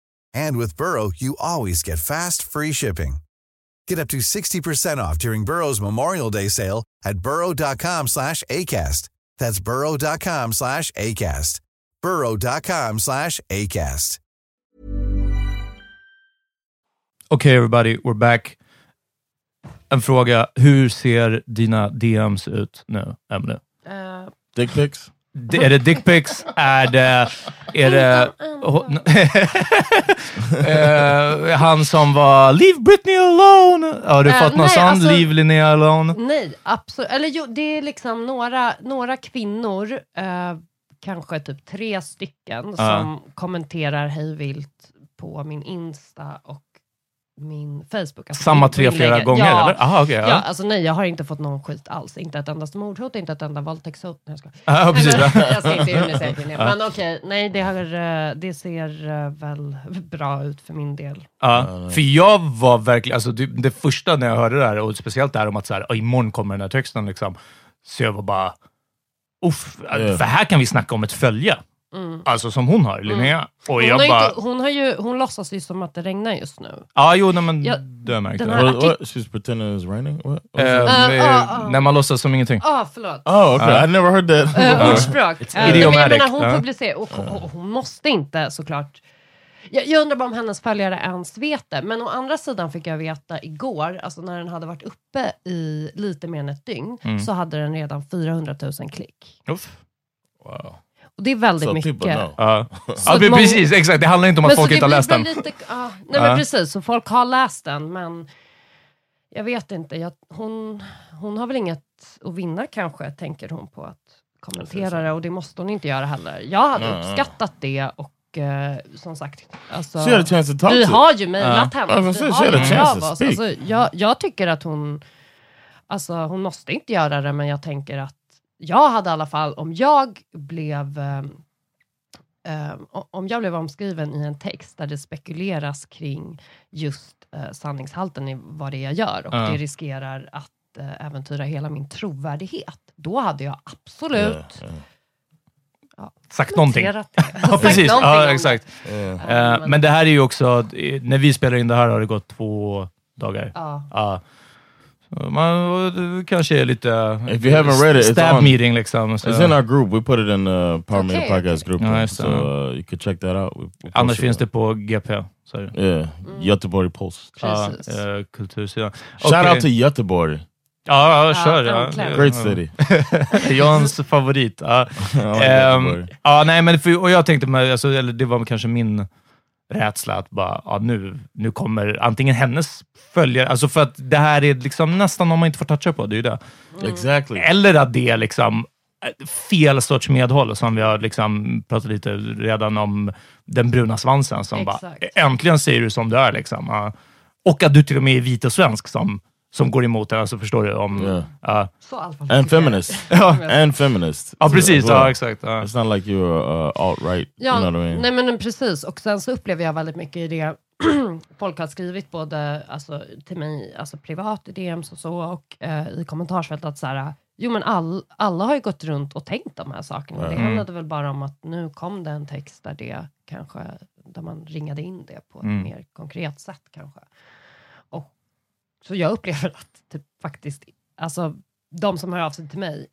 And with Burrow, you always get fast, free shipping. Get up to 60% off during Burrow's Memorial Day sale at burrow.com slash ACAST. That's burrow.com slash ACAST. burrow.com slash ACAST. Okay, everybody, we're back. En fråga. Hur ser dina DMs ut nu, Emily? Eh, Dick pics? Är det dickpics? är det... Är det Eh, han som var “Leave Britney alone”? Har du Eh, fått någon nej, sån? alltså- “Leave Linnea alone”? Nej, absolut. Eller jo, det är liksom några, några kvinnor, eh, kanske typ tre stycken, som kommenterar hej vilt på min Insta och min Facebook. Alltså Samma tre flera gånger, ja. eller? Aha, okej, ja. ja. alltså nej, jag har inte fått någon skit alls. Inte ett endast mordhot, inte ett enda våldtäktshot. Nej, jag skojar. Ja, precis. Nej, men, jag ska inte unisera kvinnor. Ja. Men okej, nej, det, har, eh, det ser eh, väl bra ut för min del. Ja, för jag var verkligen, alltså det, det första när jag hörde det här, och speciellt det här om att så här, "Ja, imorgon kommer den här texten, liksom, så jag var bara, uff, för här kan vi snacka om ett följe. Mm. Alltså som hon har, Linnea. Och Hon, jag har bara, inte, hon, har ju, hon låtsas ju som att det regnar just nu. ja jo, nej, men Ja, det har jag märkt. den Ja. här- What, what? She's pretending it's raining? What? Uh, uh, uh. När man låtsas som ingenting. Ah, förlåt. oh, okay. uh, I never heard that. Uh, ordspråk. Eh, jag idiomatic, hon ja. publicerar, och hon måste inte såklart. Jag, jag undrar bara om hennes följare ens vet det. Men å andra sidan fick jag veta igår, alltså när den hade varit uppe i lite mer än ett dygn, Mm. så hade den redan 400 000 klick. Uff. wow. Och det är väldigt So mycket. know. Ja, ja precis, exakt. Det handlar inte om att folk inte har läst den. Lite, ah, nej Ja. men precis, så folk har läst den men jag vet inte, jag, hon, hon har väl inget att vinna kanske, tänker hon på att kommentera det och det måste hon inte göra heller. Jag hade Nej, nej. uppskattat det och eh, som sagt, alltså, vi to har ju mejlat Ja. henne. Was vi har ju av oss. Alltså, jag, jag tycker att hon, alltså hon måste inte göra det men jag tänker att jag hade i alla fall, om jag blev o- om jag blev omskriven i en text där det spekuleras kring just uh, sanningshalten i vad det är jag gör och Ja. det riskerar att eh, äventyra hela min trovärdighet, då hade jag absolut Yeah, Sagt någonting. Ja, Sagt precis. någonting Ja, exakt. yeah. Eh, men det här är ju också, eh, när vi spelar in det här har det gått två dagar. Ja. Ja. Man det kanske är lite If you haven't read it, it's stab on- meeting liksom. Så. It's in our group. We put it in the Power Meter Okay, Podcast group. Ja, just so uh, you can check that out. We, we Annars finns det på GP. Det. Yeah, Göteborg Post. Precis. eh, kultursidan. Shout out to Göteborg. Ja, ja kör. Ja. Great city. Jans favorit. Ja. Göteborg. ja, nej, men för, och jag tänkte, alltså, eller det var kanske min rädsla att bara, ja, nu, nu kommer antingen hennes följare, alltså för att det här är liksom nästan om man inte får toucha på, det är ju det. Exactly. Eller att det är liksom eh, fel sorts medhåll, som vi har liksom pratat lite redan om den bruna svansen, som bara, Exakt. äntligen säger du som du är. Liksom. Och att du till och med är vit och svensk som, som går emot det, alltså förstår du? Om, Yeah. Så allvarligt And feminist. Ja. And feminist. ja, precis. well. Ja, exakt. Ja. It's not like you're uh, alt-right. Ja, you know I mean? nej men precis. Och sen så upplever jag väldigt mycket i det folk har skrivit både alltså, till mig alltså, privat i DMs och så och eh, i kommentarsfält att så här, jo men all, alla har ju gått runt och tänkt de här sakerna. Det Mm. handlade väl bara om att nu kom det en text där det kanske, där man ringade in det på ett Mm. mer konkret sätt kanske. Så jag upplever att typ, faktiskt, alltså de som hör av sig till mig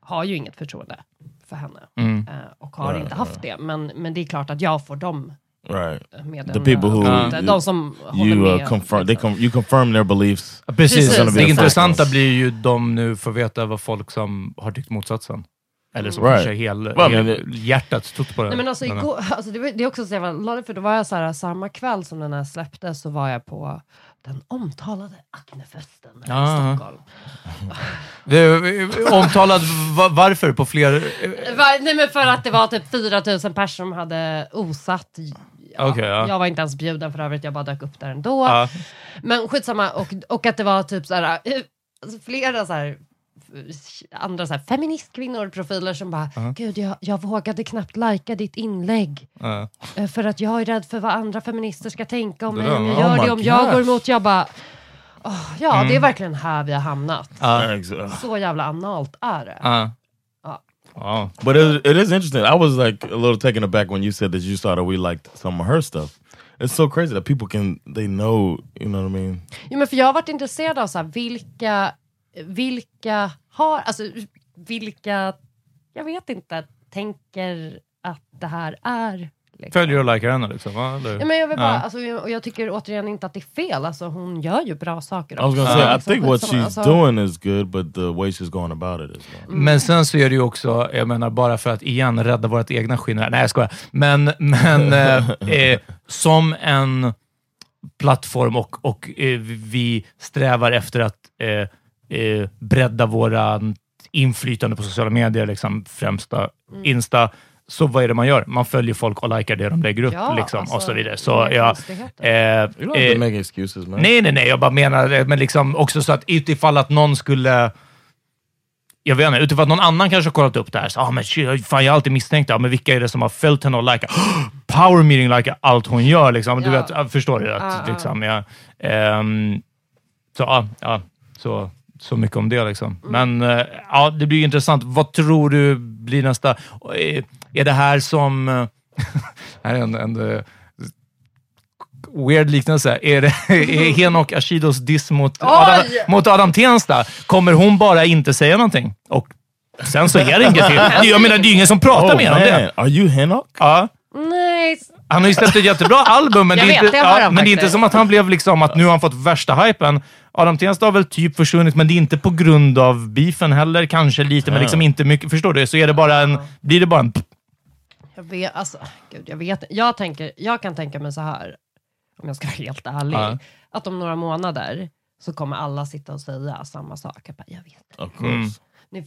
har ju inget förtroende för henne. Mm. Eh, och har Right, inte haft det. Men, men det är klart att jag får dem Right. The people who inte, de som you uh, med. confirm, they com you confirm their beliefs. Precis. Precis, det intressanta blir ju de nu får veta vad folk som har tyckt motsatsen. Eller som Right. kanske hel, Well, hel hjärtat stått på det. Nej, men alltså, igår, alltså, det, var, det är också så jävla för då var jag så här, samma kväll som den här släpptes så var jag på den omtalade Acnefesten i Ja. Stockholm. omtalad va- varför på fler... Nej men för att det var typ 4000 personer som hade osatt. Ja, Okej, ja. Jag var inte ens bjuden för övrigt, jag bara dök upp där ändå. Ja. Men skitsamma, och, och att det var typ så här, eh, alltså flera så här, andra så här, feministkvinnor profiler som bara, Ja. gud jag, jag vågade knappt lajka ditt inlägg. Ja. eh, För att jag är rädd för vad andra feminister ska tänka om Det mig om jag oh gör my det, om jag går emot. Jag bara, åh, ja Mm. det är verkligen här vi har hamnat. Ja. Exactly. Så jävla analt är det. Ja. Ja. Ja. But it, it is interesting. I was like a little taken aback when you said that you thought that we liked some of her stuff. It's so crazy that people can they know. You know what I mean? Jo, men för jag har varit intresserad av så här, vilka, vilka har, alltså vilka, jag vet inte, tänker att det här är. Liksom. Följer och likar henne liksom? va? Eller? Ja, men jag, vill bara, Ja. alltså, jag- och jag tycker återigen inte att det är fel, alltså, hon gör ju bra saker. I was gonna också. say I think what she's alltså. doing is good, but the way she's going about it is not. Men sen så är det ju också, jag menar bara för att igen rädda vårt egna skinn. Nej, jag skojar. Men, men eh, eh, som en plattform och, och eh, vi strävar efter att eh, bredda våra inflytande på sociala medier, liksom, främsta Mm. Insta. Så vad är det man gör? Man följer folk och likar det de lägger upp Ja, liksom, alltså, och så vidare. inga Så, ja, eh, eh, excuses, man. Nej, nej, nej. Jag bara menar, eh, men liksom också så att utifall att någon skulle... Jag vet inte, utifall att någon annan kanske har kollat upp det här. Så, ah, men shit, fan, jag har alltid misstänkt det. Ah, men vilka är det som har följt henne och likat? Power meeting likar allt hon gör. Liksom. Du Ja. vet, jag förstår du? Att, Ja, ja. liksom, ja, ehm, så, ja, ja, så, så mycket om det. Liksom. Mm. Men eh, ja, det blir intressant. Vad tror du blir nästa? Eh, Är det här som... eh, här är en, en weird liknelse. Är det är Henok Ashidos diss mot Adam, mot Adam Tensta? Kommer hon bara inte säga någonting? Och sen så är det inget till. Jag menar, det är ju ingen som pratar Oh med om man, det. are you Henok? Ja. Nej, Han har ju släppt ett jättebra album, men, det är, vet, inte, ja, men det är inte som att han blev liksom att nu har han fått värsta hypen. Adam Tensta har väl typ försvunnit, men det är inte på grund av beefen heller. Kanske lite, men liksom inte mycket. Förstår du? Så är det bara en, blir det bara en... jag vet, alltså, gud, jag vet jag, tänker, jag kan tänka mig så här, om jag ska vara helt ärlig, Ja. att om några månader så kommer alla sitta och säga samma sak. Jag, bara, jag vet. Of course. Mm.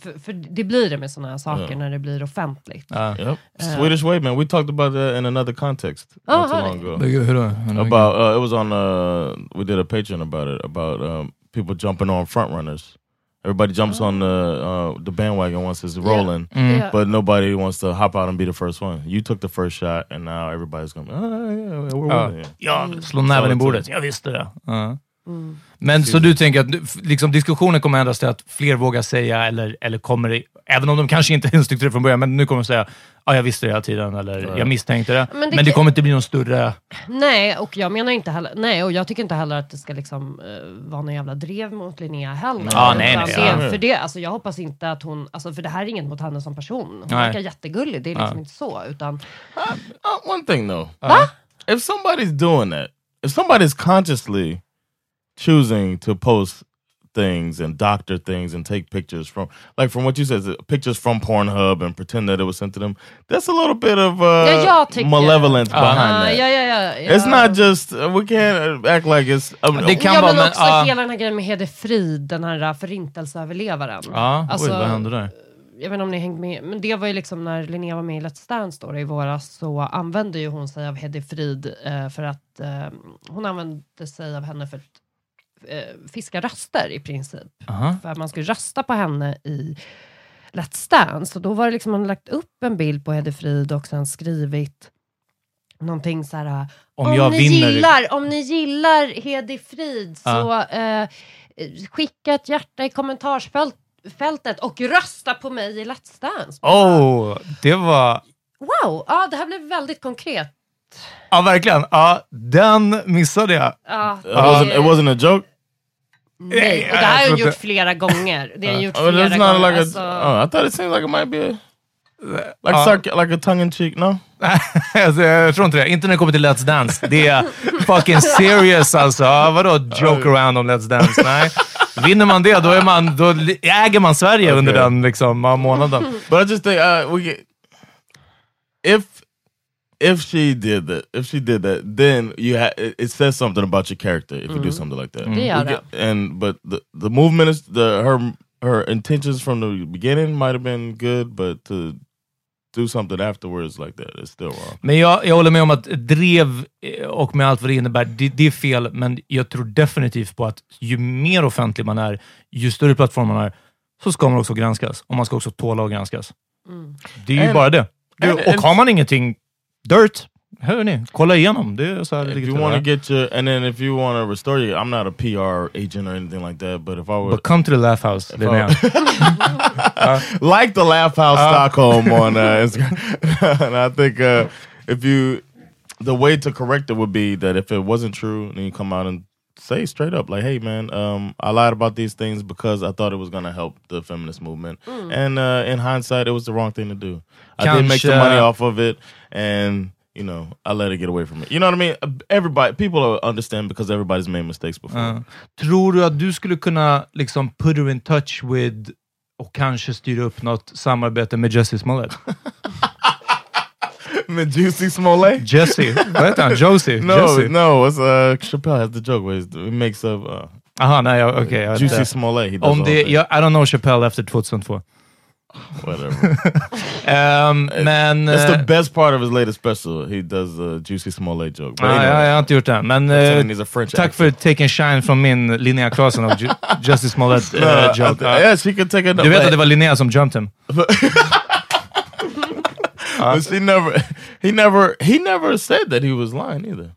För, för det blir det med sådana här saker Ja. när det blir offentligt. Ja. Yep. Swedish Way, man. We talked about that in another context Oh, not too long ago. Hur då? About uh, it was on. Uh, we did a Patreon about it about um, people jumping on front runners. Everybody jumps on the uh, the bandwagon once it's rolling, Mm. Ja. but nobody wants to hop out and be the first one. You took the first shot, and now everybody's going. Oh, yeah, we're winning. ja slå näven i bordet. Jag visste det. Mm. Men så du tänker att liksom, diskussionen kommer ändras till att fler vågar säga, eller, eller kommer det, även om de kanske inte tyckte det från början, men nu kommer de säga ja, jag visste det hela tiden, eller jag misstänkte det. Men Men det det, kan- kommer inte bli någon större... Nej, och jag menar inte heller, nej, och jag tycker inte heller att det ska liksom uh, vara någon jävla drev mot Linnea heller. Ja, nej, nej, det, ja. För det, alltså, jag hoppas inte att hon, alltså, för det här är inget mot henne som person. Hon Nej. verkar jättegullig, det är liksom Ja. inte så. Utan, Uh, one thing though, if somebody's doing that, if somebody's consciously choosing to post things and doctor things and take pictures from, like from what you said, pictures from Pornhub and pretend that it was sent to them, that's a little bit of uh, Ja, malevolence Ja. behind Ah, that. ja, ja, ja. It's not just uh, we can't uh, act like it's. Mean, Det kan ja, vara, men men, också ja. hela den här grejen med Hede Frid, den här äh, förintelseöverlevaren. Ja, Alltså, oj, vad hände där? jag vet inte om ni hängt med, men det var ju liksom när Linnea var med i Let's Dance då, i våras så använde ju hon sig av Heddy Frid eh, för att eh, hon använde sig av henne för att eh, fiska röster i princip. Aha. För man skulle rösta på henne i Let's Dance. Och då var det liksom, man lagt upp en bild på Heddy Frid och sen skrivit någonting så här. Om jag ni vinner... Gillar, om ni gillar Hedi Frid så eh, skicka ett hjärta i kommentarsfältet och rösta på mig i Let's Dance. Oh, det var... Wow, ja, det här blev väldigt konkret. Ja, verkligen. Ja, den missade jag. Ja, it wasn't. It wasn't a joke. nej. Och det här har jag gjort flera gånger. Det har jag gjort flera gånger. like a. alltså. Oh, I thought it seemed like it might be like Ja. sarc- like a tongue in cheek. No. alltså, jag tror inte det. Inte när det kommer till Let's Dance. Det är fucking serious alltså. Vadå joke around om Let's Dance? Nej. Vinner man det, då, är man, då äger man Sverige under den liksom, månaden. But I just think uh, we get, if if she did that, if she did that, then you ha- it, it says something about your character if you do Mm. something like that. Det gör We det. get- and but the the movement is the her her intentions from the beginning might have been good, but to do something afterwards like that is still wrong. Men jag, jag håller med om att drev eh, och med allt vad det innebär, det, det är fel, men jag tror definitivt på att ju mer offentlig man är, ju större plattform man är, så ska man också granskas. Och man ska också tåla att granskas. Det är ju And- bara det. Du, and- och har man ingenting dirt, hörni, kolla igenom. Det är så här If you want to get your, and then if you want to restore you, I'm not a PR agent or anything like that. But if I were But come to the laugh house, If Linnea. like the Laugh House Uh. Stockholm on uh, Instagram. and I think uh, if you, the way to correct it would be that if it wasn't true, then you come out and say straight up, like, "Hey, man, um, I lied about these things because I thought it was going to help the feminist movement." Mm. And uh, in hindsight, it was the wrong thing to do. I did make some Kanske- money off of it, and you know, I let it get away from it. You know what I mean? Everybody, people understand because everybody's made mistakes before. Ja. Tror du att du skulle kunna liksom put her in touch with och kanske styra upp något samarbete med Jesse Smollett? Juicy Smollett? Jesse, vad han? Josie? No, Jesse? no, it's uh, Chappelle has the joke where he makes up uh, Aha, nej, jag Juicy inte. Smollett. He does Om det, jag, I don't know Chappelle efter 2002. Whatever. Ehm, men... That's eh, the best part of his latest special. He does a Juicy Smollett joke. But Ja, jag har inte gjort det. Men That's when he's a French tack för taking shine från min Linnea Claesson och Ju- Justice Smollett eh, joke. Ja. yeah, she could take it. Du vet att det var Linnea som jumped him? But she never, he never, he never said that he was lying either.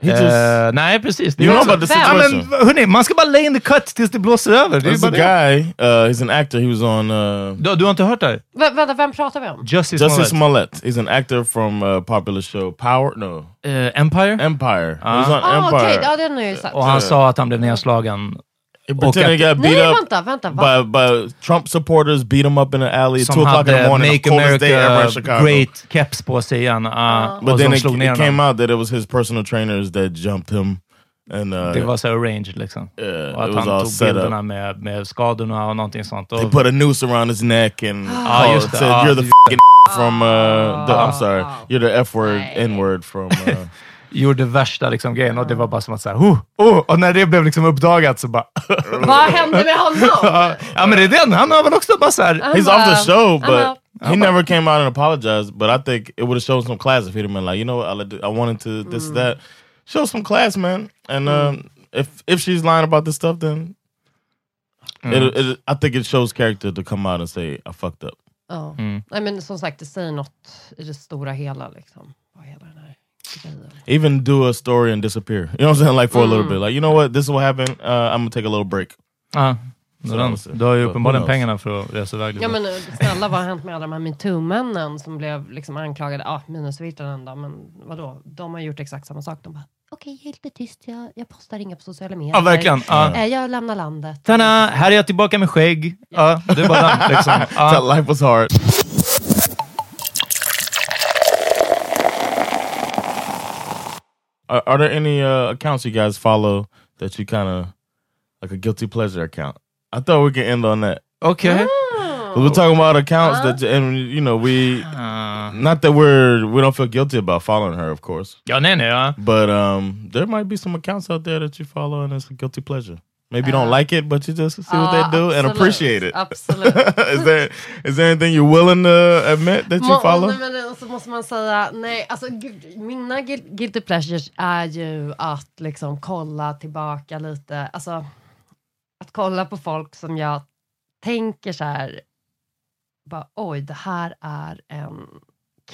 He just, Eh, nej, precis. You know about the Ja, situation. men, hörni, man ska bara lay in the cut tills det blåser över. Det är there's bara a guy. Uh, he's an actor. He was on uh, Du, du har inte hört det? Vä- vänta, vem pratar vi om? Justice, Justice Smollett. Smollett. He's an actor from a popular show Power. No, Eh, Empire? Empire. He Ah. was on Ah, Empire. okej, ja den har jag ju sett. Och han sa att han blev nedslagen. Pretended he att- got beat Nej, up vänta, vänta. By, by Trump supporters, beat him up in the alley at som 2 o'clock in the morning. Make the coldest day ever in America Chicago. Great keps på sig igen. Uh, But och then it, it came out that it was his personal trainers that jumped him. And uh, Det var så arranged liksom. yeah, Och att it was han all tog set bilderna up. med, med skadorna och någonting sånt. They put a noose around his neck and Ah, just det. said, Ah, "You're the fucking from uh, the, I'm sorry, you're the f word, n word from." Uh, gjorde värsta liksom, grejen och det var bara som att säga, oh, oh, och när det blev liksom uppdagat så bara... Vad hände med honom? ja men det är den, han har väl också bara såhär... He's off the show, but out. he never came out and apologized. But I think it would have shown some class if he'd have been like, you know what, I, I wanted to this that. Show some class, man. And um, if if she's lying about this stuff, then it, it, I think it shows character to come out and say I fucked up. Ja. Mm. Nej, men som sagt, det säger något i det stora hela. Liksom. Vad hela den här. Even do a story and disappear. You know what I'm saying? Like for a little bit. Like you know what, this is what happened. Uh, I'm gonna take a little break. Ja, Så den, du har ju uppenbarligen pengarna för att resa iväg lite. Ja men eh, snälla, vad har hänt med alla de här metoo-männen som blev liksom anklagade? Ja, minus Virtanen då, men vadå? De har gjort exakt samma sak. De bara, okej, helt är tyst, jag, jag postar inga på sociala medier. Ja, verkligen. Ja. Eh, Jag lämnar landet. Tada, här är jag tillbaka med skägg. Ja, det är bara den liksom. Ja. That life was hard. Are, are there any uh, accounts you guys follow that you kind of like a guilty pleasure account? I thought we could end on that. Okay. Oh. 'Cause We're talking about accounts that, and you know, we not that we're we don't feel guilty about following her, of course. Ja, nej, nej. Ja. But um, there might be some accounts out there that you follow and it's a guilty pleasure. Maybe you don't like it, but you just see what Ja, they do and absolut. appreciate it. Absolut. is there is there anything you're willing to admit that you Må- follow? Nej, men så måste man säga, nej, alltså gud, mina gui- guilty pleasures är ju att liksom kolla tillbaka lite, alltså att kolla på folk som jag tänker så här, bara, oj, det här är en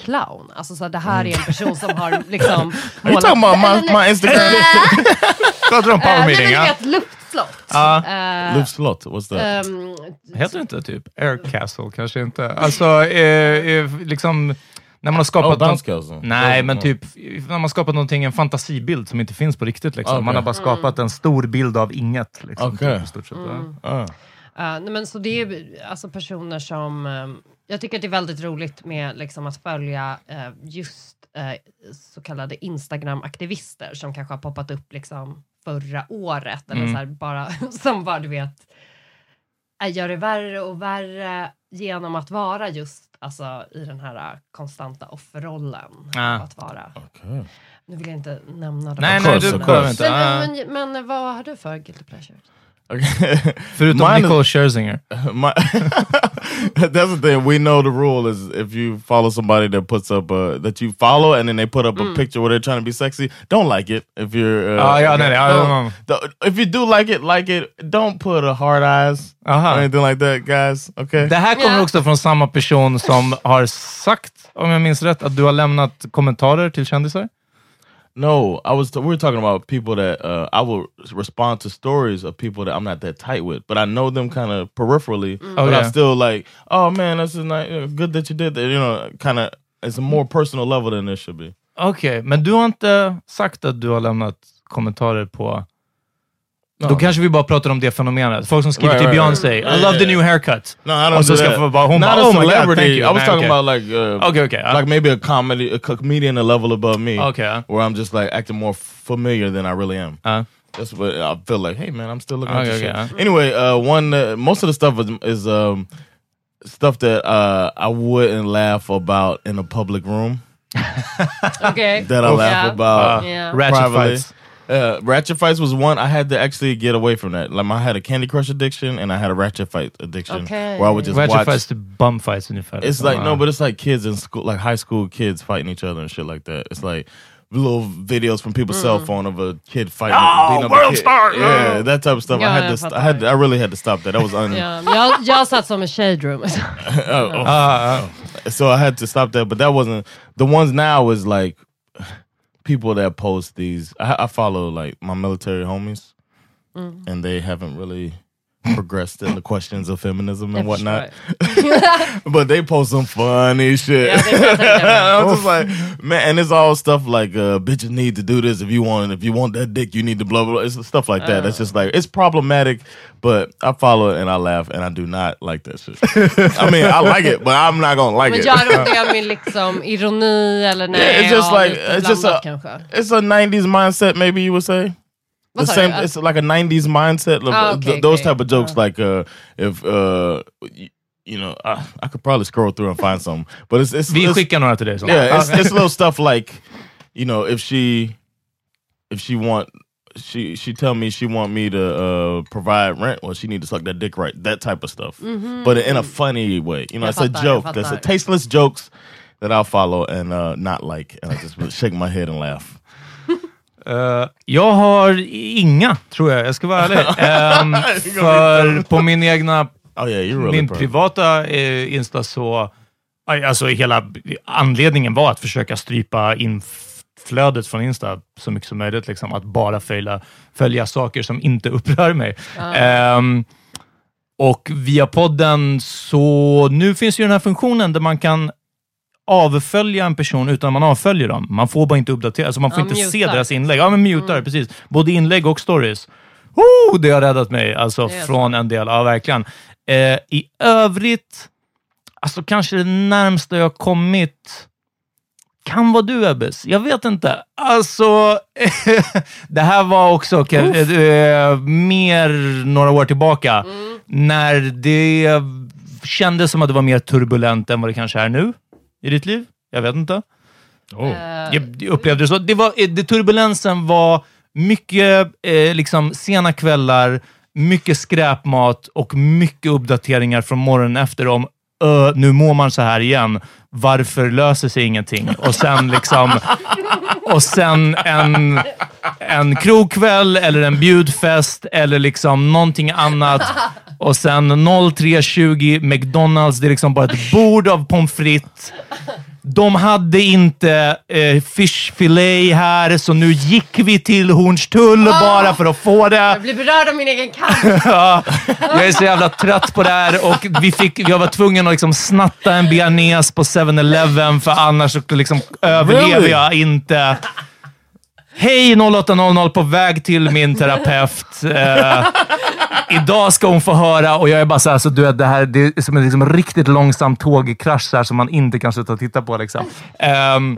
clown. Alltså så här, det här är en person som har liksom... Mm. Are you talking about my, my Instagram? Pratar om power Eh, nej, meeting? men du vet, luftslott. Eh, Live slot. What's that? ehm, Heter det inte typ Air Castle? Kanske inte. Alltså, eh, eh, liksom... När man har skapat... Oh, någon- castle. Nej, Oh, men oh. typ när man har skapat någonting, en fantasibild som inte finns på riktigt. Liksom. Okej. Man har bara skapat en stor bild av inget. Liksom, Okej. typ, i stort sett. Mm. Ah. nej, men så det är alltså personer som... eh, jag tycker att det är väldigt roligt med liksom, att följa eh, just eh, så kallade Instagram-aktivister som kanske har poppat upp liksom, förra året. Eller Mm. så här, bara, som bara, du vet, eh, gör det värre och värre genom att vara just alltså, i den här eh, konstanta offerrollen. Ah. Att vara. Okay. Nu vill jag inte nämna dem. Nej, nej, du behöver inte. Ah. Men, men, men vad har du för guilty pleasure? Okay. Förutom Mine is- Nicole Scherzinger. My, that's the thing. We know the rule is if you follow somebody that puts up a that you follow and then they put up a picture where they're trying to be sexy, don't like it. If you're uh, Ah, nej, ja, don't- ja. don't- if you do like it, like it. Don't put a hard eyes Aha. or anything like that, guys. Okay. Det här kommer Ja. också från samma person som har sagt, om jag minns rätt, att du har lämnat kommentarer till kändisar. No, I was. we were talking about people that uh, I will respond to stories of people that I'm not that tight with, but I know them kind of peripherally. But Oh, I yeah. still like, oh man, this is nice. uh, Good that you did that. You know, kind of. It's a more personal level than it should be. Okej, men du har inte sagt att du har lämnat kommentarer på... No. Då kanske vi bara pratar om det fenomenet. Folk som skriver Right, till right, Beyoncé, right. I love the new haircut. No, I don't Och så ska bara, hon Not bara, a oh my god, celebrity. thank you. I was Nej, talking okej. about like, uh, Okay, okay. like maybe a comedy, a comedian a level above me. Okay. where I'm just like acting more familiar than I really am. Uh, That's what I feel like. Hey man, I'm still looking at Okay, this okay, shit. Anyway, uh, one uh, most of the stuff is, is um, stuff that uh, I wouldn't laugh about in a public room. Okej. That I laugh Yeah. about Yeah. ratchet privately. fights. Uh, ratchet fights was one I had to actually get away from that. Like I had a Candy Crush addiction and I had a ratchet fight addiction Okay. where I would just Ratchet watch. fights till bum fights ungefär. It's like no, but it's like kids in school, like high school kids fighting each other and shit like that. It's like little videos from people's cell phone of a kid fighting. Oh, a world kid. star! Yeah, that type of stuff. Yeah, I had yeah, to. St- I fattar. had. I really had to stop that. That was un. Ja, jag, jag satt som en shade room. oh, oh. Ah, ah. So I had to stop that, but that wasn't the ones now is like people that post these. I, I follow like my military homies, Mm. and they haven't really progressed in the questions of feminism and whatnot. but they post some funny shit. Yeah, they post like that. I'm just like, man, and it's all stuff like uh, bitches need to do this if you want if you want that dick, you need to blah blah. blah. It's stuff like that. That's just like it's problematic, but I follow it and I laugh and I do not like that shit. I mean, I like it, but I'm not gonna like Men it. gör de det med liksom ironi eller nej? Yeah, it's just like it's just a kanske. it's a '90s mindset, maybe you would say. The Vad same, du? it's like a '90s mindset. of, Ah, uh, okay, th- those okay. type of jokes, like uh, if uh, y- you know, I, I could probably scroll through and find some, but it's it's, Vi it's skickar några till dig. Yeah, it's, Okay. it's little stuff like, you know, if she, if she want, she she tell me she want me to uh, provide rent, well, she need to suck that dick right, that type of stuff, but in a funny way. You know, Jag it's a joke. That's a tasteless jokes that I'll follow and uh, not like, and I just shake my head and laugh. Eh, jag har inga, tror jag. Jag ska vara ärlig. Ehm, för på min egna, Oh yeah, really min proud. privata eh, Insta så... Alltså hela anledningen var att försöka strypa inflödet från Insta så mycket som möjligt. Liksom, att bara följa, följa saker som inte upprör mig. Ehm, och via podden så... Nu finns ju den här funktionen där man kan avfölja en person utan man avföljer dem. Man får bara inte uppdatera, alltså man får Ja, inte se mutar. deras inlägg. Ja, men mutar, precis. Både inlägg och stories. Oh, det har räddat mig alltså från en del. Ja, verkligen. Eh, I övrigt, alltså kanske det närmsta jag kommit kan vara du Ebbes. Jag vet inte. Alltså, det här var också okay, eh, mer några år tillbaka. När det kändes som att det var mer turbulent än vad det kanske är nu i ditt liv. Jag vet inte. Oh. Eh, Jag upplevde det så. Det var, eh, det, turbulensen var mycket eh, liksom, sena kvällar, mycket skräpmat och mycket uppdateringar från morgonen efter om Uh, nu mår man så här igen. Varför löser sig ingenting? Och sen liksom... Och sen en, en krogkväll eller en bjudfest eller liksom någonting annat. Och sen 03.20 McDonalds. Det är liksom bara ett bord av pommes frites. De hade inte eh, fish fillet här, så nu gick vi till Hornstull bara för att få det. Jag blir berörd av min egen kamp. Ja, jag är så jävla trött på det här och vi fick, jag var tvungen att liksom snatta en bearnaise på 7-Eleven för annars så liksom överlever Really? jag inte. Hej 0800 på väg till min terapeut. Eh, idag ska hon få höra och jag är bara så här, så du vet, det här det är som en liksom riktigt långsam tågkrasch här, som man inte kan sluta titta på. Liksom. Ehm,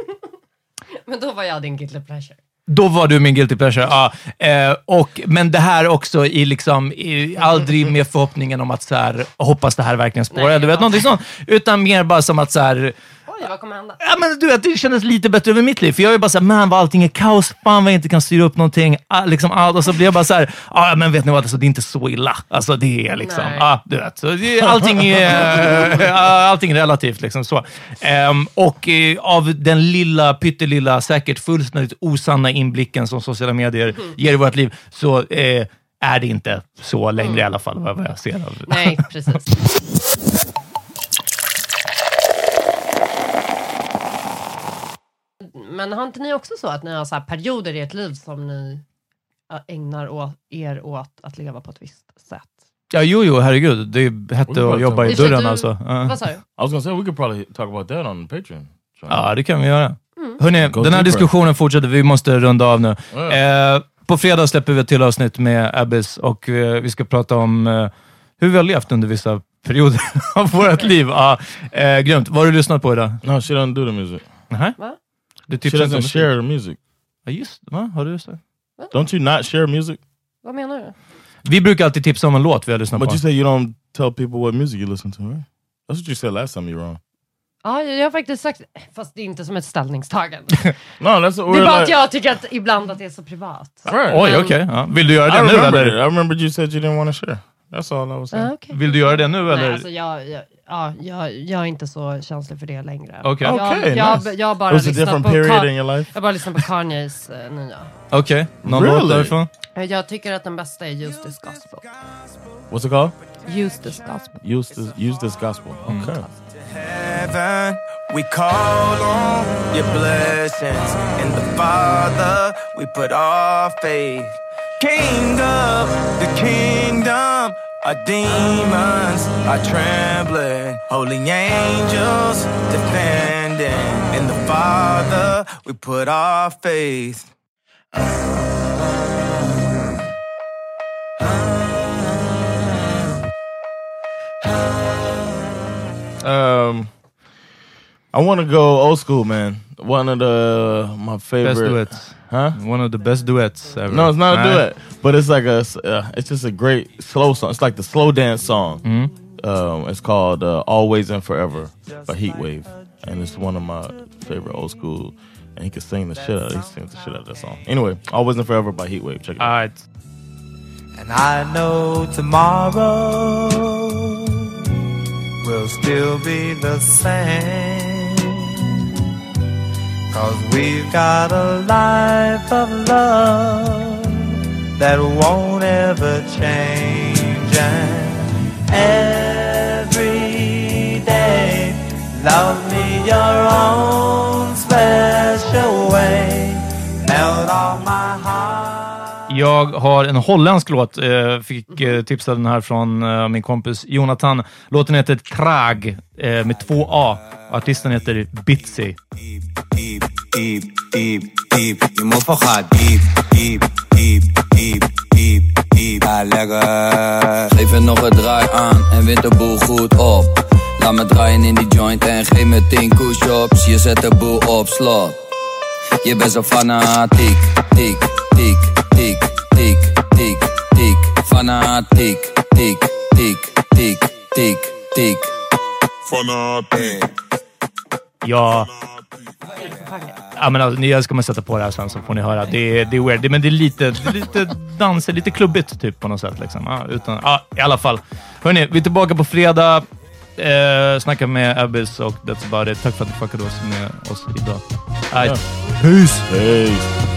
Men då var jag din guilty pleasure. då var du min guilty pleasure. Ja. Eh, och, men det här också i liksom, i, aldrig med förhoppningen om att så här, hoppas det här verkligen spårar, du vet, ja. någonting sånt. Utan mer bara som att så här, Oj, vad kommer hända? Ja, men du vet, det kändes lite bättre över mitt liv. För jag är bara såhär, man vad allting är kaos. Fan vad jag inte kan styra upp någonting. Ah, liksom, ah, och så blir jag bara såhär, ah, men vet ni vad, alltså, det är inte så illa. Alltså det är liksom, Nej. ah, du vet. Så det, allting, är, ah, allting är relativt. Liksom, så. Ehm, och eh, av den lilla, pyttelilla, säkert fullständigt osanna inblicken som sociala medier ger i vårt liv, så eh, är det inte så längre i alla fall, vad jag ser. Av. Nej, precis. Men har inte ni också så att ni har så här perioder i ert liv som ni ägnar er åt att leva på ett visst sätt? Ja, jo, jo, herregud. Det hette att jobba i dörren du- alltså. Ja. Vad sa du? I was gonna say we could probably talk about that on Patreon. Ja, det kan vi göra. Mm. Hörrni, Go den här diskussionen fortsätter. Vi måste runda av nu. Ja. Eh, på fredag släpper vi ett till avsnitt med Abbas och eh, vi ska prata om eh, hur vi har levt under vissa perioder av vårt liv. Ja, eh, grymt. Vad har du lyssnat på idag? No, she doesn't do the music. Nähä? Va? Du She doesn't share music. Ja, just va? Har du sagt? Don't you not share music? Vad menar du? Vi brukar alltid tipsa om en låt vi har lyssnat But på. you say you don't tell people what music you listen to, right? That's what you said last time you were on. Ja, jag har faktiskt sagt, fast det är inte som ett ställningstagande. No, that's what Det är bara att like. jag tycker att ibland att det är så privat. Right. Oj, okej. Ja. Vill du göra I det nu remember? I remembered you said you didn't want to share. That's all I was saying. Ja, okej. Vill du göra det nu Nej, eller? alltså jag, jag, ja, jag, jag är inte så känslig för det längre. Okej. Jag, Okay, jag, nice. jag, bara different på Ka- in your life. Jag bara lyssnar på Kanyes eh, nya. Okej, någon Really? låt därifrån? Eh, Jag tycker att den bästa är Use This Gospel. What's it called? Use This Gospel. Use this. Use this gospel. Okay. heaven. We call on your blessings. In the Father, we put our faith. King of the kingdom, our demons are trembling. Holy angels defending. In the Father, we put our faith. Um, I want to go old school, man. One of the my favorite Best duets. Huh? One of the best duets ever. No, it's not a duet, but it's like a. Uh, it's just a great slow song. It's like the slow dance song. Mm. Um, it's called uh, "Always and Forever" by Heatwave, and it's one of my favorite old school. And he can sing the shit out. He sings the shit out of that song. Anyway, "Always and Forever" by Heatwave. Check it out. Alright. And I know tomorrow will still be the same. Cause we've got a life of love that won't ever change. And every day, love me your own special way. Melt all my heart. Jag har en holländsk låt. Eh, fick eh, tipsa den här från eh, min kompis Jonathan. Låten heter Trag med två A. Artisten heter Bitsy. Deep, deep, deep, deep. Je moet van gaan deep, deep, deep, deep, deep, deep. Ja, lekker. Geef er nog een draai aan en wint de boel goed op. Laat me draaien in die joint en geef me 10 push-ups. Je zet de boel op slot. Je bent zo fanatiek. Tiek, tiek, tiek, tiek, tiek, tiek. Fanatiek. Tiek, tiek, tiek, tiek, tiek. Fanatiek. Ja. Ja, men alltså, ni- ska man sätta på det här sen så får ni höra. Det är, det är weird, det, men det är lite, det är lite dans, lite klubbigt typ på något sätt. Liksom. Ja, utan, ja, I alla fall. Hörni, vi är tillbaka på fredag. Eh, snackar med Abyss och that's about it. Tack för att ni fuckade oss med oss idag. Right. Peace. Peace.